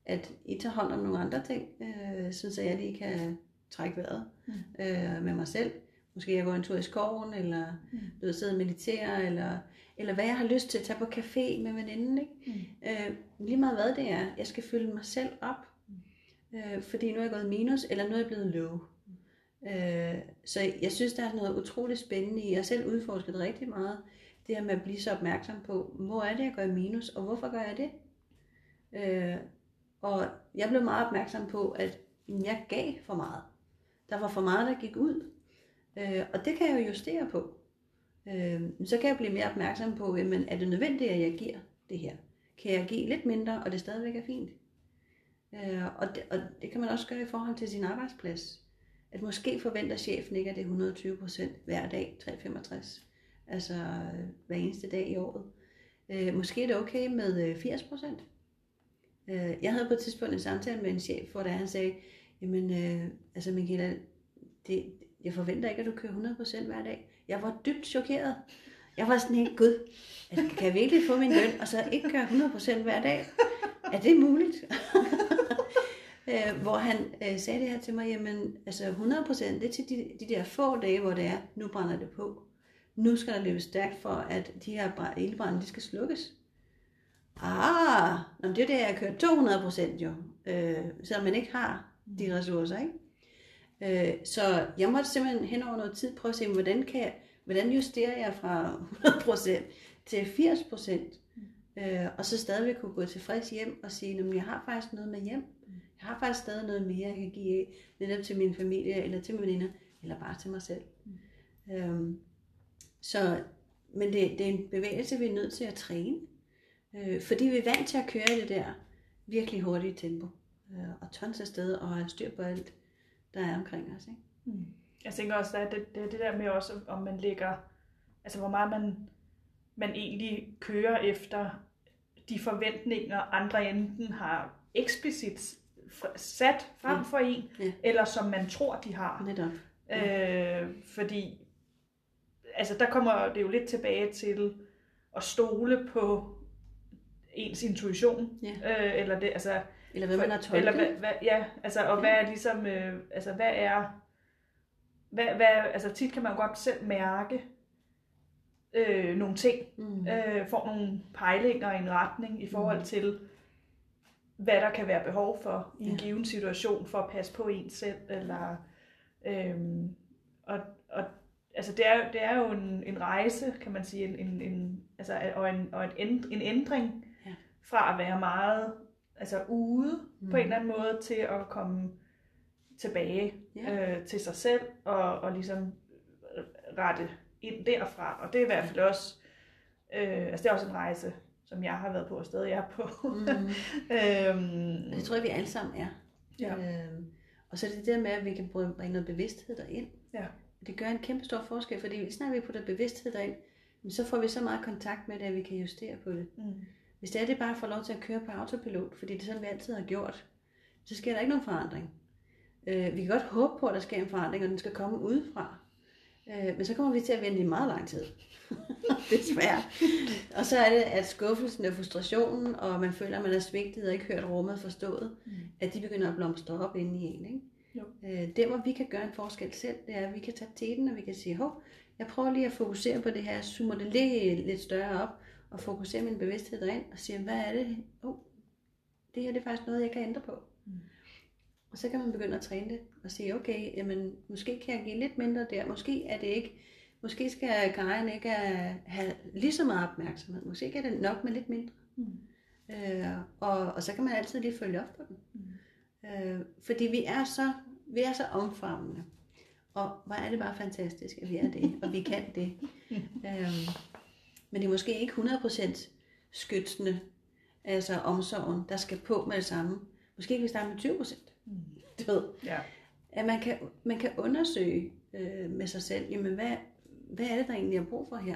at I tager hånd om nogle andre ting, øh, så jeg lige kan trække vejret Mm. øh, med mig selv. Måske jeg går en tur i skoven, eller Mm. du ved, sidde og meditere, eller, eller hvad jeg har lyst til at tage på café med veninden. Ikke? Mm. Øh, lige meget hvad det er, jeg skal fylde mig selv op. Øh, fordi nu er jeg gået minus, eller nu er jeg blevet low. Øh, så jeg synes, der er noget utroligt spændende i. Jeg har selv udforsket rigtig meget. Det her med at blive så opmærksom på, hvor er det, jeg gør minus, og hvorfor gør jeg det? Øh, og jeg blev meget opmærksom på, at jeg gav for meget. Der var for meget, der gik ud. Øh, og det kan jeg jo justere på. Øh, så kan jeg blive mere opmærksom på, jamen, er det nødvendigt, at jeg giver det her? Kan jeg give lidt mindre, og det stadigvæk er fint? Øh, og, det, og det kan man også gøre i forhold til sin arbejdsplads. At måske forventer chefen ikke, at det er 120% hver dag, 365. Altså øh, hver eneste dag i året. Øh, måske er det okay med øh, 80 procent. Øh, jeg havde på et tidspunkt en samtale med en chef, hvor der han sagde, jamen øh, altså Michaela, det, jeg forventer ikke, at du kører 100 procent hver dag. Jeg var dybt chokeret. Jeg var sådan helt, gud, altså, kan jeg virkelig få min løn, og så ikke køre 100 procent hver dag? er det muligt? øh, hvor han øh, sagde det her til mig, jamen altså 100% det er til de, de der få dage, hvor det er, nu brænder det på. Nu skal der løbe stærkt for, at de her ildbrænde, de skal slukkes. Ah, nå, det er det, jeg kørt 200% jo, øh, selvom man ikke har de ressourcer, ikke? Øh, så jeg måtte simpelthen hen over noget tid prøve at se, hvordan, kan jeg, hvordan justerer jeg fra 100% til 80%, øh, og så stadigvæk kunne gå tilfreds hjem og sige, at jeg har faktisk noget med hjem. Jeg har faktisk stadig noget mere, jeg kan give af, netop til min familie, eller til mine veninder, eller bare til mig selv. Mm. Øhm, så, men det, det er en bevægelse, vi er nødt til at træne, øh, fordi vi er vant til at køre i det der virkelig hurtige tempo, øh, og tons af sted og have styr på alt der er omkring os. Ikke? Mm. Jeg tænker også, at det, det, det der med også, om man lægger, altså hvor meget man, man egentlig kører efter de forventninger, andre enten har eksplicit sat frem for en, ja. eller som man tror, de har. Netop. Ja. Øh, fordi, altså der kommer det jo lidt tilbage til at stole på ens intuition, ja. øh, eller det, altså eller hvad man har tolket. Eller hvad, hvad, ja, altså, og ja. hvad er ligesom, øh, altså hvad er, hvad, hvad, altså tit kan man jo godt selv mærke øh, nogle ting, mm. øh, får nogle pejlinger i en retning i forhold mm. til, hvad der kan være behov for i en ja. given situation for at passe på en selv, eller, øh, og, og altså det er, det er jo en, en rejse, kan man sige, en, en, en, altså, og, en, og en, en ændring ja. fra at være meget altså ude mm. på en eller anden måde til at komme tilbage yeah. øh, til sig selv og, og ligesom rette ind derfra. Og det er i hvert fald også, øh, altså det er også en rejse, som jeg har været på og stadig er på. Mm. øhm, det tror jeg, vi alle sammen er. Ja. Øhm, og så er det det der med, at vi kan bringe noget bevidsthed derind. Ja. Det gør en kæmpe stor forskel, fordi lige snart vi putter bevidsthed derind, så får vi så meget kontakt med det, at vi kan justere på det. Mm. Hvis det er, det bare får lov til at køre på autopilot, fordi det er sådan, vi altid har gjort, så sker der ikke nogen forandring. Øh, vi kan godt håbe på, at der sker en forandring, og den skal komme udefra. Øh, men så kommer vi til at vente i meget lang tid. Desværre. og så er det, at skuffelsen og frustrationen, og man føler, at man er svigtet og ikke hørt rummet forstået, mm. at de begynder at blomstre op inde i en. Ikke? Øh, der, hvor vi kan gøre en forskel selv, det er, at vi kan tage teten, og vi kan sige, hov, jeg prøver lige at fokusere på det her, zoomer det lidt, lidt større op, og fokusere min bevidsthed derind og sige, hvad er det? Oh, det her det er faktisk noget, jeg kan ændre på. Mm. Og så kan man begynde at træne det og sige, okay, jamen, måske kan jeg give lidt mindre der, måske er det ikke, måske skal Karin ikke have lige så meget opmærksomhed, måske er det nok med lidt mindre. Mm. Øh, og, og så kan man altid lige følge op på den. Mm. Øh, fordi vi er så, er så omfavnende. Og hvor er det bare fantastisk, at vi er det, og vi kan det. øh, men det er måske ikke 100% skytsende, altså omsorgen, der skal på med det samme. Måske kan vi starte med 20%. Mm. Du ved. Ja. At man kan, man kan undersøge øh, med sig selv, jamen hvad, hvad er det, der egentlig er brug for her?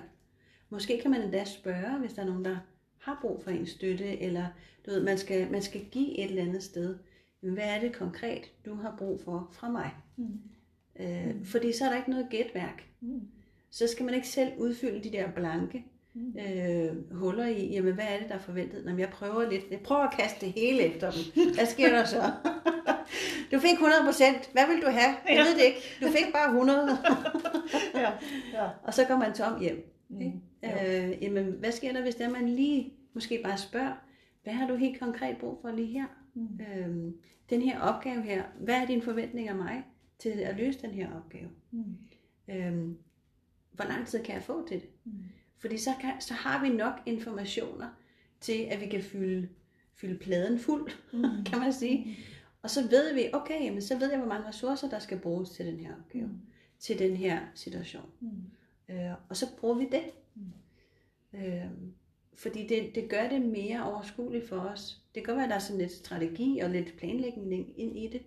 Måske kan man endda spørge, hvis der er nogen, der har brug for en støtte, eller du ved, man skal, man skal give et eller andet sted. Hvad er det konkret, du har brug for fra mig? Mm. Øh, mm. Fordi så er der ikke noget gætværk. Mm. Så skal man ikke selv udfylde de der blanke øh, huller i, jamen hvad er det, der er forventet? Jamen, jeg prøver lidt, jeg prøver at kaste det hele efter dem. Hvad sker der så? Du fik 100 procent. Hvad vil du have? Jeg ja. ved det ikke. Du fik bare 100. ja. Ja. Og så går man tom hjem. Mm. Øh, jamen, hvad sker der, hvis der man lige måske bare spørger, hvad har du helt konkret brug for lige her? Mm. Øhm, den her opgave her, hvad er din forventning af mig til at løse den her opgave? Mm. Øhm, hvor lang tid kan jeg få til det? Mm. Fordi så, kan, så har vi nok informationer til, at vi kan fylde, fylde pladen fuld, mm. kan man sige. Mm. Og så ved vi, okay, men så ved jeg, hvor mange ressourcer, der skal bruges til den her opgave, mm. til den her situation. Mm. Øh, og så bruger vi det. Mm. Øh, fordi det, det gør det mere overskueligt for os. Det kan være, at der er sådan lidt strategi og lidt planlægning ind i det,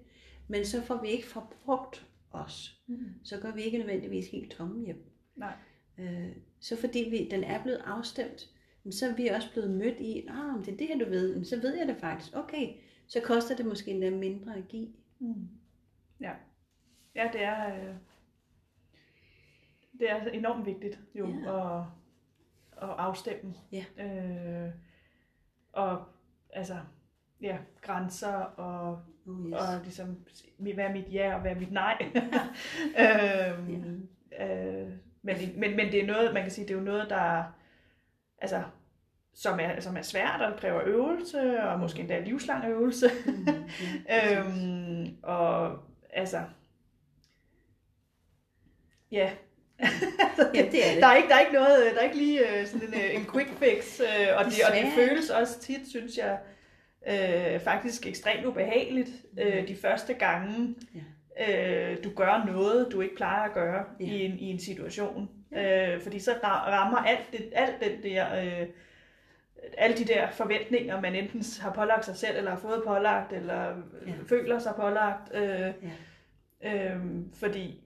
men så får vi ikke forbrugt os. Mm. Så går vi ikke nødvendigvis helt tomme hjem. Nej. Øh, så fordi vi, den er blevet afstemt, så er vi også blevet mødt i, ah, det er det her, du ved, så ved jeg det faktisk. Okay, så koster det måske endda mindre at give. Mm. Ja. Ja, det er, øh, det er enormt vigtigt jo ja. at, at afstemme. Ja. Øh, og altså, ja, grænser og, Oh, yes. og ligesom, hvad er mit ja og hvad er mit nej. øhm, øh, men, men, men det er noget, man kan sige, det er jo noget, der altså, som er, som er svært og kræver øvelse, og måske endda livslang øvelse. Mm, øhm, og altså, ja. Ja, det er det. Der er ikke, der er ikke noget, der er ikke lige øh, sådan en, øh, en quick fix, øh, og, det, og det føles også tit, synes jeg, øh, faktisk ekstremt ubehageligt øh, de første gange, øh, du gør noget, du ikke plejer at gøre Ja. i, en, i en situation. Øh, fordi så ra- rammer alt, det, alt den der... Øh, alle de der forventninger, man enten har pålagt sig selv, eller har fået pålagt, eller Ja. ja. føler sig pålagt. Øh, Ja. Øhm, fordi,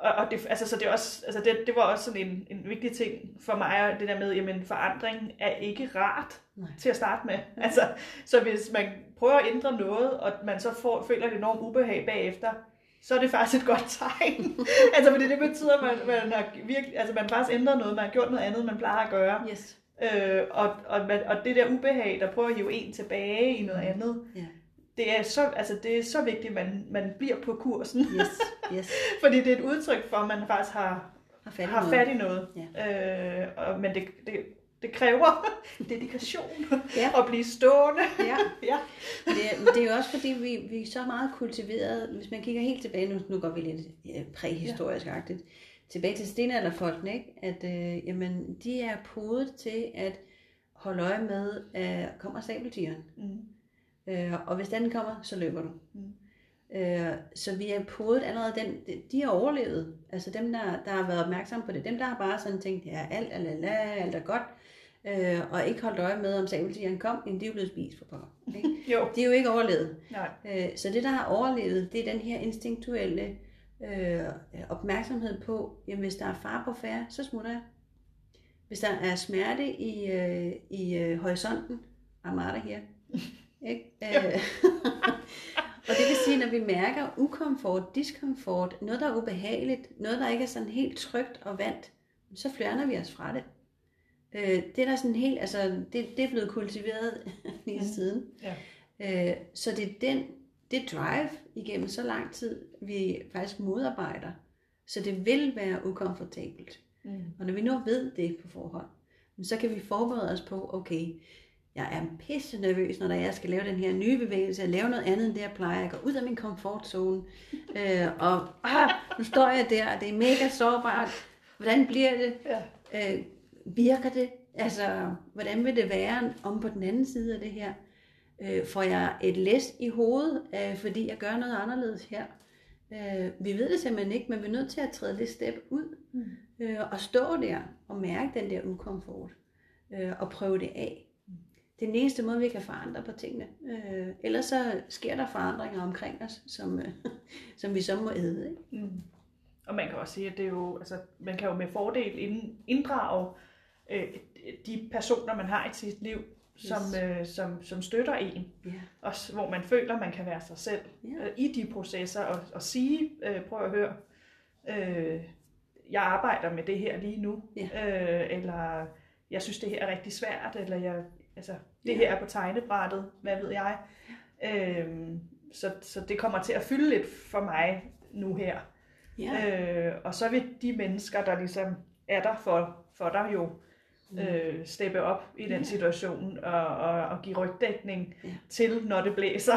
og, og det, altså, så det, også, altså det, det var også sådan en, en vigtig ting for mig, det der med, jamen forandring er ikke rart Nej. til at starte med. Altså, så hvis man prøver at ændre noget, og man så får, føler et enormt ubehag bagefter, så er det faktisk et godt tegn. altså, fordi det betyder, at man, man har virkelig, altså man faktisk ændret noget, man har gjort noget andet, man plejer at gøre. Yes. Øh, og, og, og det der ubehag, der prøver at hive en tilbage i noget andet, Ja. Det er så, altså det er så vigtigt, at man, man bliver på kursen. Yes. Yes. Fordi det er et udtryk for, at man faktisk har, Har fat i har noget. fat i noget. Ja. Øh, og, men det, det, det kræver dedikation Ja. at blive stående. Ja. Ja. Det, er, det er jo også fordi, vi, vi er så meget kultiveret, hvis man kigger helt tilbage, nu, nu går vi lidt præhistorisk-agtigt, tilbage til stenalderfolkene, ikke? at øh, jamen, de er podet til at holde øje med, at kommer sabeltigeren. Mm. Øh, og hvis den kommer, så løber du. Mm. Øh, så vi er podet allerede, den, de har overlevet. Altså dem, der, der har været opmærksomme på det. Dem, der har bare sådan tænkt, ja, alt er la, alt er godt. Øh, og ikke holdt øje med, om sabeltigeren kom, jamen de er jo blevet spist for pokker. Ikke? Jo, De er jo ikke overlevet. nej. Øh, Så det, der har overlevet, det er den her instinktuelle øh, opmærksomhed på, jamen hvis der er far på færre, så smutter jeg. Hvis der er smerte i, øh, i øh, horisonten, of here. Ikke? Øh, og det vil sige, når vi mærker ukomfort, diskomfort, noget, der er ubehageligt, noget, der ikke er sådan helt trygt og vant, så fjerner vi os fra det. Øh, det er der sådan helt, altså, det, det er blevet kultiveret lige Mm. siden. Ja. Øh, så det er den, det drive igennem så lang tid, vi faktisk modarbejder. Så det vil være ukomfortabelt. Mm. Og når vi nu ved det på forhånd, så kan vi forberede os på, okay, jeg er pisse nervøs, når jeg skal lave den her nye bevægelse, jeg lave noget andet end det, jeg plejer. Jeg går ud af min komfortzone, øh, og ah, nu står jeg der, og det er mega sårbart. Hvordan bliver det? Ja. Øh, virker det? Altså, hvordan vil det være om på den anden side af det her? Øh, får jeg et læs i hovedet, øh, fordi jeg gør noget anderledes her? Øh, vi ved det simpelthen ikke, men vi er nødt til at træde lidt step ud Mm. øh, og stå der og mærke den der ukomfort øh, og prøve det af. Det er den eneste måde, vi kan forandre på tingene. Øh, ellers så sker der forandringer omkring os, som, øh, som vi så må æde. Ikke? Mm. Og man kan også sige, at det er jo, altså, man kan jo med fordel ind- inddrage øh, de personer, man har i sit liv, som, øh, som, som støtter en. Ja. Også hvor man føler, man kan være sig selv Ja. øh, i de processer og, og sige, øh, prøv at høre, øh, jeg arbejder med det her lige nu, Ja. øh, eller jeg synes, det her er rigtig svært, eller jeg, altså, det Ja. her er på tegnebrættet, hvad ved jeg. Øh, så, så det kommer til at fylde lidt for mig nu her. Ja. Øh, og så vil de mennesker, der ligesom er der for, for dig jo, øh, steppe op i den Ja. situation og, og, og give rygdækning Ja. til, når det blæser.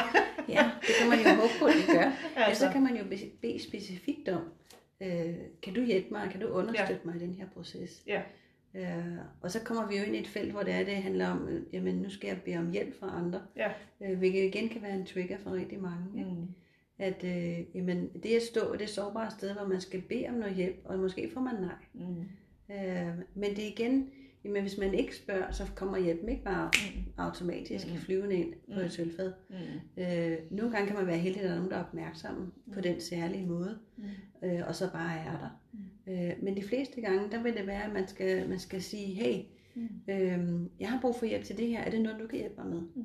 ja, det kan man jo håbe på, at det gør. Altså. altså, så kan man jo be- bede specifikt om, øh, kan du hjælpe mig, kan du understøtte ja. mig i den her proces? Ja. Øh, og så kommer vi jo ind i et felt, hvor det er, det handler om, øh, jamen nu skal jeg bede om hjælp fra andre, ja. øh, hvilket igen kan være en trigger for rigtig mange. Ikke? Mm. At øh, jamen, det at stå det sårbare sted, hvor man skal bede om noget hjælp, og måske får man nej. Mm. Øh, men det er igen, jamen, hvis man ikke spørger, så kommer hjælpen ikke bare Mm. automatisk Mm. flyvende ind på Mm. et sølvfad. Mm. Øh, nogle gange kan man være heldig, at der er nogen, der er opmærksomme på den særlige måde, Mm. øh, og så bare er der. Øh, men de fleste gange, der vil det være, at man skal, man skal sige, hey, Mm. øh, jeg har brug for hjælp til det her, er det noget, du kan hjælpe mig med? Mm.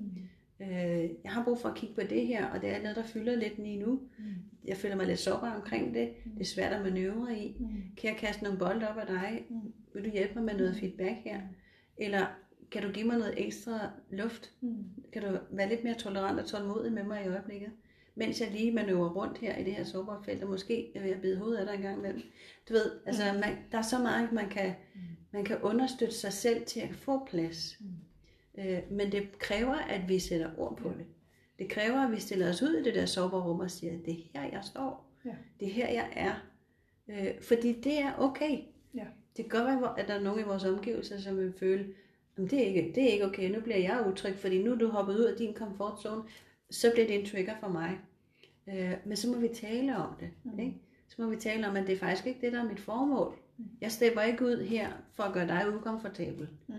Øh, jeg har brug for at kigge på det her, og det er noget, der fylder lidt lige nu. Mm. Jeg føler mig lidt sårbar omkring det. Det er svært at manøvrere i. Mm. Kan jeg kaste nogle bolde op af dig? Mm. Vil du hjælpe mig med noget feedback her? Eller kan du give mig noget ekstra luft? Mm. Kan du være lidt mere tolerant og tålmodig med mig i øjeblikket? Mens jeg lige manøvrer rundt her i det her sårbare felt, og måske ved at bide hovedet af dig en gang imellem. Du ved, altså man, der er så meget, man kan, man kan understøtte sig selv til at få plads. Øh, men det kræver, at vi sætter ord på det. Det kræver, at vi stiller os ud i det der sårbare rum og siger, det er her, jeg står. Ja. Det er her, jeg er. Øh, fordi det er okay. Ja. Det kan godt være, at der er nogen i vores omgivelser, som vil føle, at det er ikke, det er ikke okay, nu bliver jeg utryg, fordi nu er du hoppet ud af din comfort zone, så bliver det en trigger for mig. Øh, men så må vi tale om det. Mm. Ikke? Så må vi tale om, at det er faktisk ikke det, der er mit formål. Jeg stepper ikke ud her for at gøre dig ukomfortabel. Mm.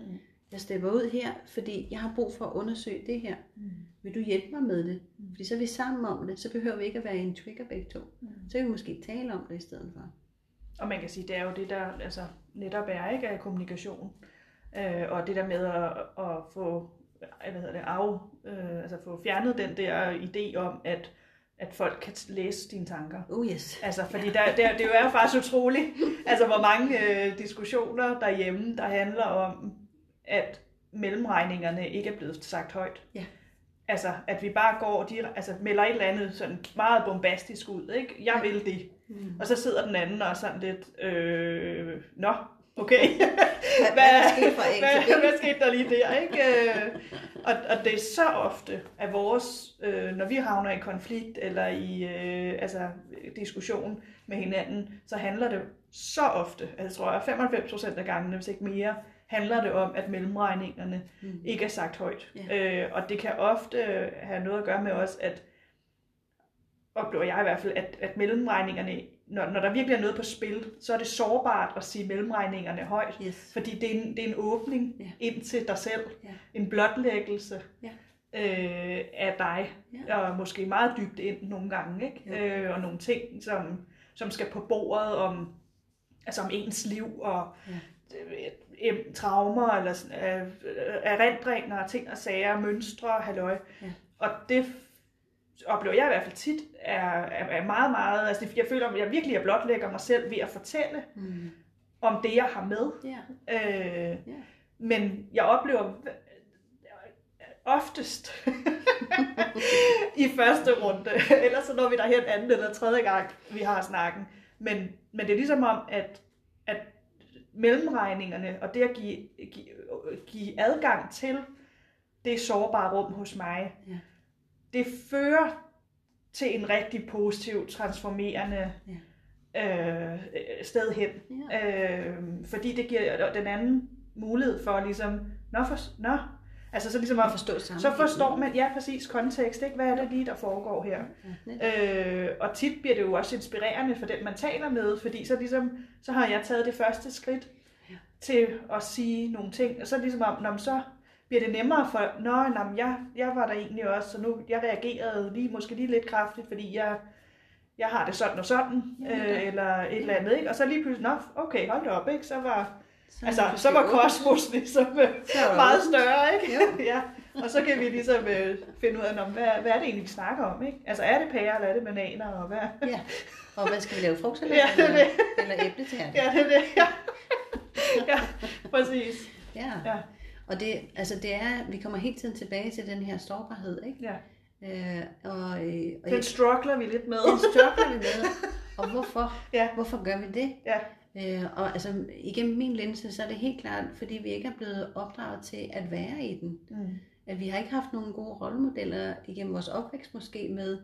Jeg stepper ud her, fordi jeg har brug for at undersøge det her. Mm. Vil du hjælpe mig med det? Fordi så er vi sammen om det, så behøver vi ikke at være i en trigger begge to. Mm. Så kan vi måske tale om det i stedet for. Og man kan sige, det er jo det, der altså, netop er ikke af kommunikation. Øh, og det der med at, at få, hvad hedder det, af, øh, altså få fjernet den der idé om, at, at folk kan læse dine tanker. Oh yes. Altså, fordi der, der, det er jo faktisk utroligt, altså hvor mange øh, diskussioner derhjemme, der handler om, at mellemregningerne ikke er blevet sagt højt. Ja. Altså, at vi bare går og altså, melder et eller andet sådan meget bombastisk ud, ikke? Jeg vil det. Mm. Og så sidder den anden og sådan lidt, øh, nå, okay. Hvad, hvad er sket fra A til B? hvad skete der lige der, ikke? Og, og det er så ofte, at vores, øh, når vi havner i konflikt eller i øh, altså, diskussion med hinanden, så handler det så ofte, altså tror jeg 95% af gangene, hvis ikke mere, handler det om, at mellemregningerne Mm. ikke er sagt højt. Ja. Øh, og det kan ofte have noget at gøre med også, at oplever jeg i hvert fald, at, at mellemregningerne, når, når der virkelig er noget på spil, så er det sårbart at sige mellemregningerne højt. Yes. Fordi det er en, det er en åbning Ja. ind til dig selv. Ja. En blotlæggelse Ja. øh, af dig. Ja. Og måske meget dybt ind nogle gange. Ikke? Jo. Øh, og nogle ting, som, som skal på bordet om, altså om ens liv og øh, øh, traumer eller sådan, øh, øh, erindringer, ting og sager, mønstre, halløj. Ja. Og det oplever jeg i hvert fald tit, er, er, er meget, meget, altså jeg føler, at jeg virkelig er blotlægger mig selv ved at fortælle Mm. om det, jeg har med. Ja. Øh, Ja. Men jeg oplever oftest i første runde, ellers så når vi derhen anden eller tredje gang, vi har snakken. Men, men det er ligesom om, at, at mellemregningerne og det at give, give, give adgang til det sårbare rum hos mig, Ja. Det fører til en rigtig positiv, transformerende øh, sted hen. Ja. Øh, fordi det giver den anden mulighed for ligesom, nå, for, nå. altså så ligesom At at, forstå så sammenhængen. forstår man, ja præcis, kontekst, ikke? hvad er det lige, der foregår her. Ja. Øh, og tit bliver det jo også inspirerende for den, man taler med, fordi så ligesom, så har jeg taget det første skridt Ja. til at sige nogle ting, og så ligesom om, nå, men så bliver det nemmere for, nå, nå jeg, jeg var der egentlig også, så nu, jeg reagerede lige, måske lige lidt kraftigt, fordi jeg, jeg har det sådan og sådan, Ja, øh, eller et eller andet, ikke? Og så lige pludselig, nå, okay, hold op, ikke? Så var, Så, altså, så var kosmos ligesom øh, Så meget åbent. større, ikke? Jo. ja. Og så kan vi ligesom øh, finde ud af, nå, hvad, hvad er det egentlig, vi snakker om, ikke? Altså, er det pærer, eller er det bananer, og hvad? Ja. Og hvad skal vi lave? Frugtsalat Ja, det er eller, det. eller æbletærte? Ja, det er det, ja. ja, præcis. ja. Ja. Og det, altså det er, vi kommer hele tiden tilbage til den her sårbarhed, ikke? Ja. Øh, og, øh, og Den struggler vi lidt med. den struggler vi med. Og hvorfor? Ja. Hvorfor gør vi det? Ja. Øh, og altså, igennem min linse, så er det helt klart, fordi vi ikke er blevet opdraget til at være i den. Mm. At vi har ikke haft nogle gode rollemodeller igennem vores opvækst måske med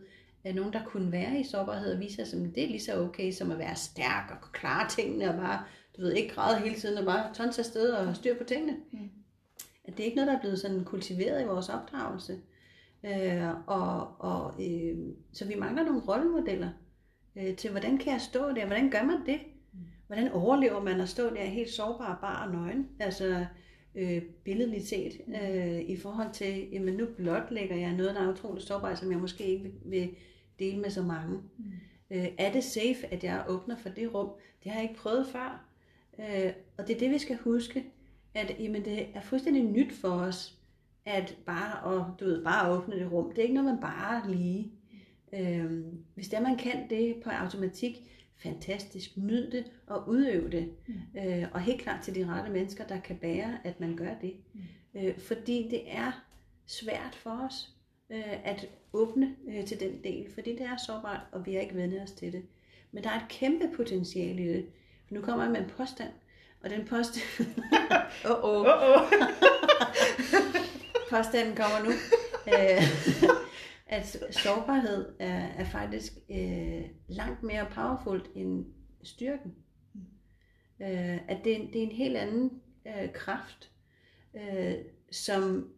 at nogen, der kunne være i sårbarhed og vise os, at det er lige så okay som at være stærk og klare tingene og bare, du ved, ikke græde hele tiden og bare tonse afsted og styr på tingene. Mm. At det er ikke noget, der er blevet sådan kultiveret i vores opdragelse. Øh, og, og, øh, så vi mangler nogle rollemodeller øh, til, hvordan kan jeg stå der? Hvordan gør man det? Hvordan overlever man at stå der helt sårbar, bar og nøgen? Altså øh, billedligt set, øh, i forhold til, jamen nu blotlægger jeg noget, der er utroligt sårbart, som jeg måske ikke vil, vil dele med så mange. Mm. Øh, er det safe, at jeg åbner for det rum? Det har jeg ikke prøvet før. Øh, og det er det, vi skal huske, at jamen, det er fuldstændig nyt for os, at bare at, du ved, bare at åbne det rum. Det er ikke noget, man bare lige. Øh, hvis det er, man kan det på automatik, fantastisk, nyd det og udøv det. Mm. Øh, og helt klart til de rette mennesker, der kan bære, at man gør det. Mm. Øh, fordi det er svært for os øh, at åbne øh, til den del, fordi det er sårbart, og vi har ikke vendt os til det. Men der er et kæmpe potentiale i det. Nu kommer jeg med en påstand, og den påstand... oh, oh. Uh-oh. Påstanden kommer nu. Øh, at sårbarhed er, er faktisk øh, langt mere powerfult end styrken. Øh, at det, er- det er en helt anden øh, kraft, øh, som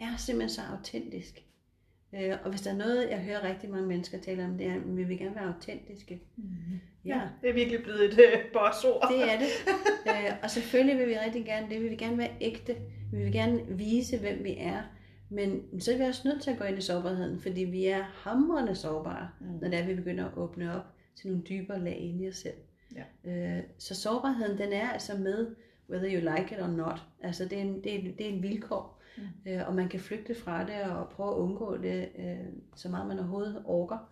er simpelthen så autentisk. Øh, og hvis der er noget, jeg hører rigtig mange mennesker tale om, det er, at vi vil gerne være autentiske. Ja, det er virkelig blevet et øh, bossord. Det er det. Øh, og selvfølgelig vil vi rigtig gerne det. Vi vil gerne være ægte. Vi vil gerne vise, hvem vi er. Men så er vi også nødt til at gå ind i sårbarheden, fordi vi er hamrende sårbare, Mm. når det er, vi begynder at åbne op til nogle dybere lag inde i os selv. Ja. Øh, så sårbarheden, den er altså med, whether you like it or not. Altså det er en, det er, en- det er en vilkår, Mm. øh, og man kan flygte fra det og prøve at undgå det, øh, så meget man overhovedet orker.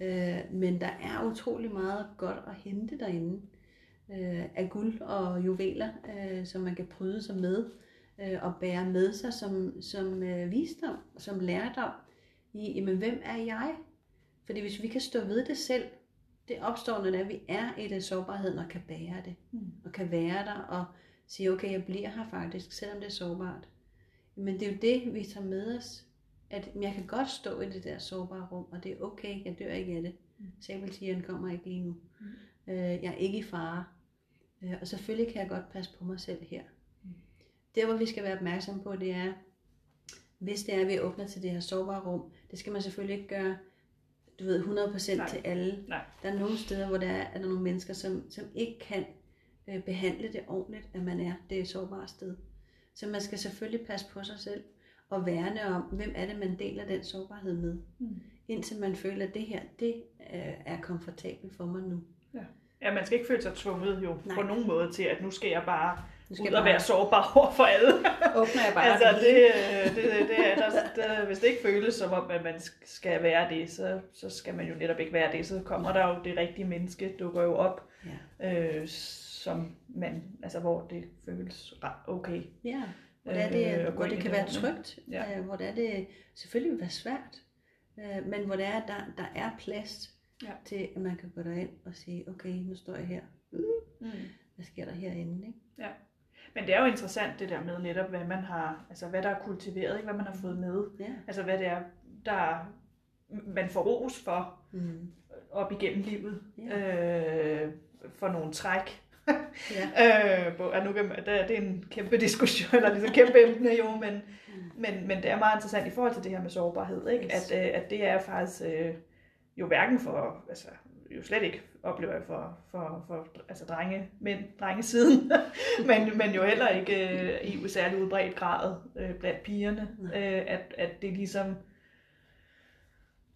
Øh, men der er utrolig meget godt at hente derinde øh, af guld og juveler, øh, som man kan bryde sig med øh, og bære med sig som, som øh, visdom, som lærdom i, jamen, hvem er jeg? Fordi hvis vi kan stå ved det selv, det opstår, når det er, vi er i det sårbarheden og kan bære det, Mm. og kan være der og sige, okay, jeg bliver her faktisk, selvom det er sårbart. Men det er jo det, vi tager med os, at jeg kan godt stå i det der sårbare rum, og det er okay, jeg dør ikke af det. Mm. Sabeltigeren kommer ikke lige nu. Mm. Øh, jeg er ikke i fare. Øh, og selvfølgelig kan jeg godt passe på mig selv her. Mm. Det, hvor vi skal være opmærksom på, det er, hvis det er, at vi åbner til det her sårbare rum, det skal man selvfølgelig ikke gøre, du ved, 100% Nej. til alle. Nej. Der er nogle steder, hvor der er, er der nogle mennesker, som, som ikke kan øh, behandle det ordentligt, at man er det sårbare sted. Så man skal selvfølgelig passe på sig selv og værne om, hvem er det, man deler den sårbarhed med. Mm. Indtil man føler, at det her, det øh, er komfortabelt for mig nu. Ja, man skal ikke føle sig tvunget jo Nej. på nogen måde til, at nu skal jeg bare Nu ud jeg og være sårbar over for alle. åbner jeg bare altså, det hele. det, øh, det, det er, der, der, hvis det ikke føles som om, at man skal være det, så, så skal man jo netop ikke være det. Så kommer der jo det rigtige menneske, dukker jo op, Ja. øh, som man, altså hvor det føles okay. Ja, hvor det, er det, Øh, at gå hvor det kan det være trygt, Ja. øh, hvor det er det selvfølgelig vil være svært, øh, men hvor det er, der, der er plads Ja. til, at man kan gå derind og sige, okay, nu står jeg her. Mm. Hvad sker der herinde? Ikke? Men det er jo interessant det der med netop, hvad man har, altså hvad der er kultiveret, ikke? hvad man har fået med. Ja. Altså hvad det er, der man får ros for Mm. op igennem livet. Ja. Øh, for nogle træk. Ja. øh, at nu kan man, det, er- det er en kæmpe diskussion, eller ligesom kæmpe emne jo, men, men, men det er meget interessant i forhold til det her med sårbarhed, ikke? Yes. At, øh, at det er faktisk øh, jo hverken for, altså jo slet ikke oplever jeg for, for, for altså drenge, mænd, drengesiden, men, men jo heller ikke øh, i særlig udbredt grad øh, blandt pigerne, Nej. øh, at, at det ligesom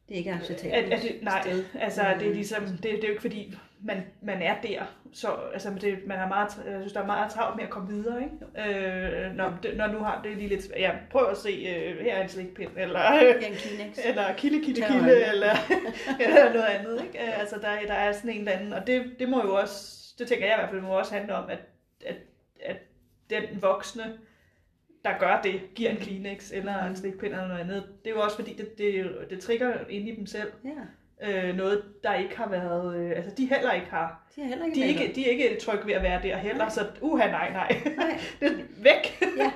Det er ikke at, acceptabelt. at det, nej, sted. altså det er ligesom, det, det er jo ikke fordi, man, man er der, så altså, det, man er meget, jeg synes, der er meget travlt med at komme videre, ikke? Øh, når, det, når nu har det lige lidt, ja, prøv at se, øh, her er en slikpind, eller, Ja, en Kleenex. eller kilde, kilde, kilde, eller, eller noget andet, ikke? Øh, Altså, der, der er sådan en eller anden, og det, det må jo også, det tænker jeg i hvert fald, må også handle om, at, at, at den voksne, der gør det, giver en Kleenex eller en slikpind eller noget andet, det er jo også fordi, det, det, det trigger ind i dem selv Ja, øh, noget, der ikke har været, øh, altså de heller ikke har. de er heller ikke De er ikke, de er ikke trygge ved at være der heller, Nej. så uha, nej, nej. Nej, det er væk. ja.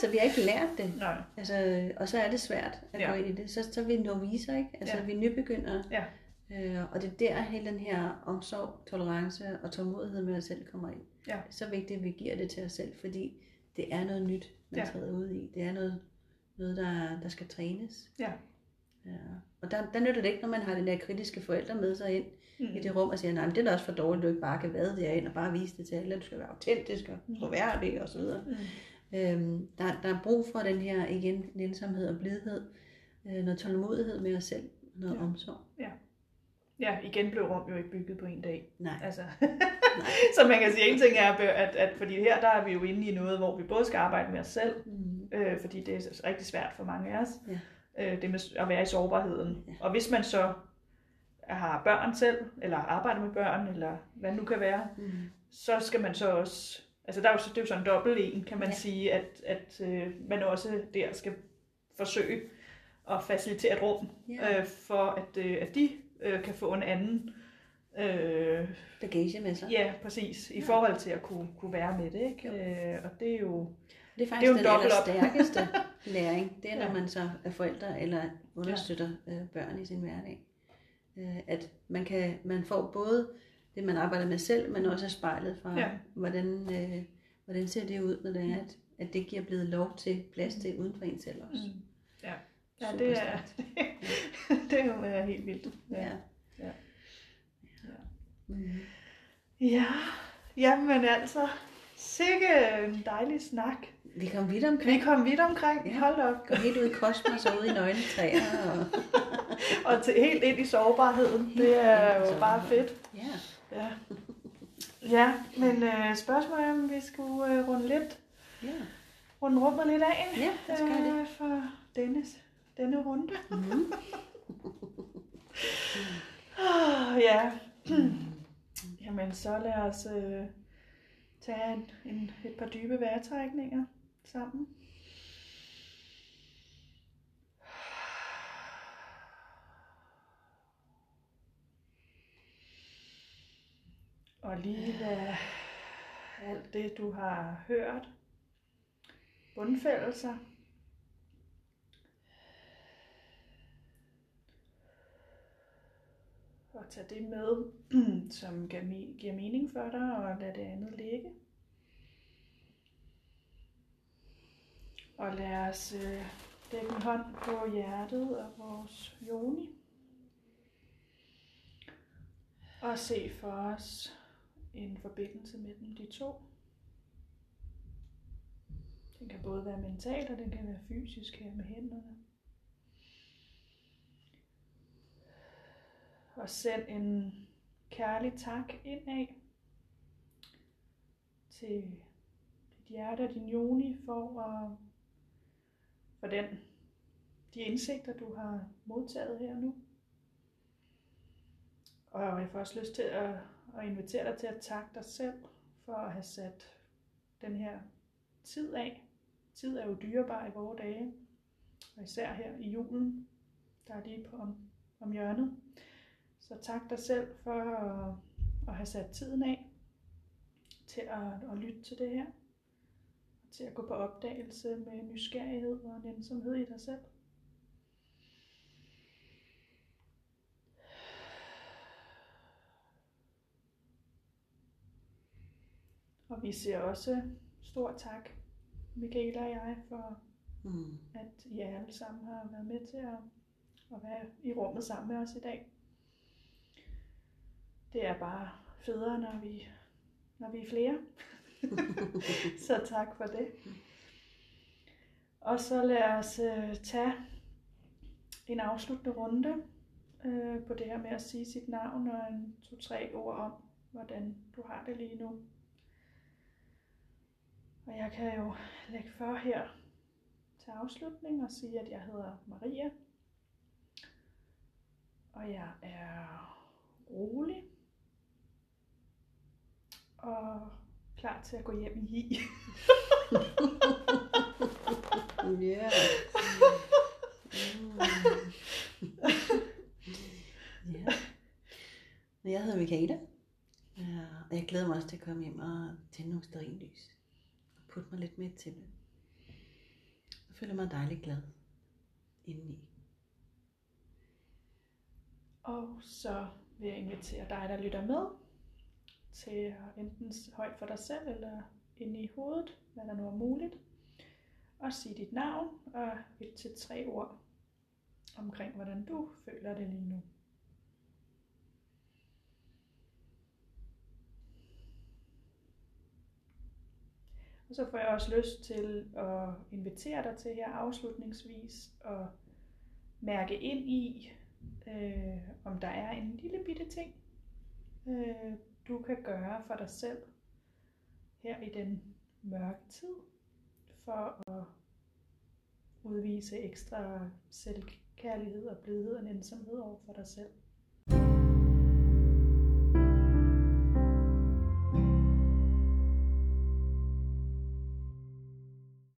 Så vi har ikke lært det. Nej. Altså, og så er det svært at Ja. gå ind i det. Så, så er vi noviser, ikke? Altså, Ja. vi er nybegyndere. Ja. Øh, og det er der hele den her omsorg, tolerance og tålmodighed med os selv kommer ind. Ja. Så vigtigt, at vi giver det til os selv, fordi det er noget nyt, man ja. træder ud i. Det er noget, noget der, der skal trænes. Ja. Ja. Og der, der nytter det ikke, når man har den der kritiske forældre med sig ind Mm. i det rum og siger, nej, men det er da også for dårligt, at du ikke bare kan være derind og bare vise det til alle, du skal være autentisk og troværdig og så videre. Mm. Øhm, der, der er brug for den her, igen, nænsomhed og blidhed, øh, noget tålmodighed med os selv, noget Ja. ja. omsorg. Ja, igen blev Rom jo ikke bygget på en dag. Nej, Altså, nej. så man kan sige, en ting er, at, at fordi her der er vi jo inde i noget, hvor vi både skal arbejde med os selv, Mm. øh, fordi det er rigtig svært for mange af os, Ja. Øh, det med at være i sårbarheden. Ja. Og hvis man så har børn selv, eller arbejder med børn, eller hvad nu kan være, Mm. så skal man så også altså der er jo, det er jo sådan en dobbelt en, kan man ja. sige, at, at øh, man også der skal forsøge at facilitere et rum, Ja. øh, for at, øh, at de øh, kan få en anden, øh, Bagage med sig. ja præcis, i Ja. forhold til at kunne, kunne være med det, ikke? Jo. Øh, og det er jo, Det er Det faktisk er jo en den allerstærkeste læring. Det er, når Ja. man så er forældre eller understøtter øh, børn i sin hverdag. Øh, at man, kan, man får både det, man arbejder med selv, men også spejlet fra, Ja. hvordan, øh, hvordan ser det ud, når det er, at, at det giver blevet lov til plads til uden for en selv også. mm, ja, ja det er, stærkt. det er jo øh, helt vildt. Ja. Ja. ja. Ja. Mm. Ja, jamen altså, sikke en dejlig snak. Vi kom vidt omkring. Vi kom vidt omkring, Ja. hold op, Gå helt ud i kosmos og ud i nøgne træer. Og... og til, helt ind i sårbarheden. Helt Det er jo bare fedt. Ja. Ja, ja men øh, spørgsmålet er, om vi skulle øh, runde lidt, ja. runde rummet lidt af Ja, det skal det. øh, for denne, denne runde. Mm. Oh, ja, jamen så lad os øh, tage en, en, et par dybe vejrtrækninger sammen. Og lige lad alt det, du har hørt, bundfældelser, tage det med, som giver giver mening for dig, og lad det andet ligge. Og lad os øh, lægge en hånd på hjertet og vores joni. Og se for os en forbindelse mellem de to. Den kan både være mental, og den kan være fysisk her med hænderne. Og send en kærlig tak indad til dit hjerte og din joni for, at, for den, de indsigter, du har modtaget her nu. Og jeg får også lyst til at, at invitere dig til at takke dig selv for at have sat den her tid af. Tid er jo dyrebar i vore dage, og især her i julen, der er lige på om, om hjørnet. Så tak dig selv for at, at have sat tiden af til at, at lytte til det her. Og til at gå på opdagelse med nysgerrighed og nænsomhed i dig selv. Og vi siger også stor tak, Michaela og jeg, for Mm. at I alle sammen har været med til at, at være i rummet sammen med os i dag. Det er bare federe, når vi, når vi er flere. så tak for det. Og så lad os øh, tage en afsluttende runde øh, på det her med at sige sit navn og en to-tre ord om, hvordan du har det lige nu. Og jeg kan jo lægge for her til afslutning og sige, at jeg hedder Maria. Og jeg er rolig og klar til at gå hjem i. Ja. Mm. ja. Jeg hedder Michaela, Ja, og jeg glæder mig også til at komme hjem og tænde nogle stearinlys. Og putte mig lidt mere til det. Jeg føler mig dejligt glad indeni. Og så vil jeg invitere dig, der lytter med, til enten højt for dig selv eller ind i hovedet, hvad der nu er muligt, og sige dit navn og et til tre ord omkring, hvordan du føler det lige nu. Og så får jeg også lyst til at invitere dig til her afslutningsvis at mærke ind i, øh, om der er en lille bitte ting, øh, du kan gøre for dig selv her i den mørke tid, for at udvise ekstra selvkærlighed og blidhed og nænsomhed over for dig selv.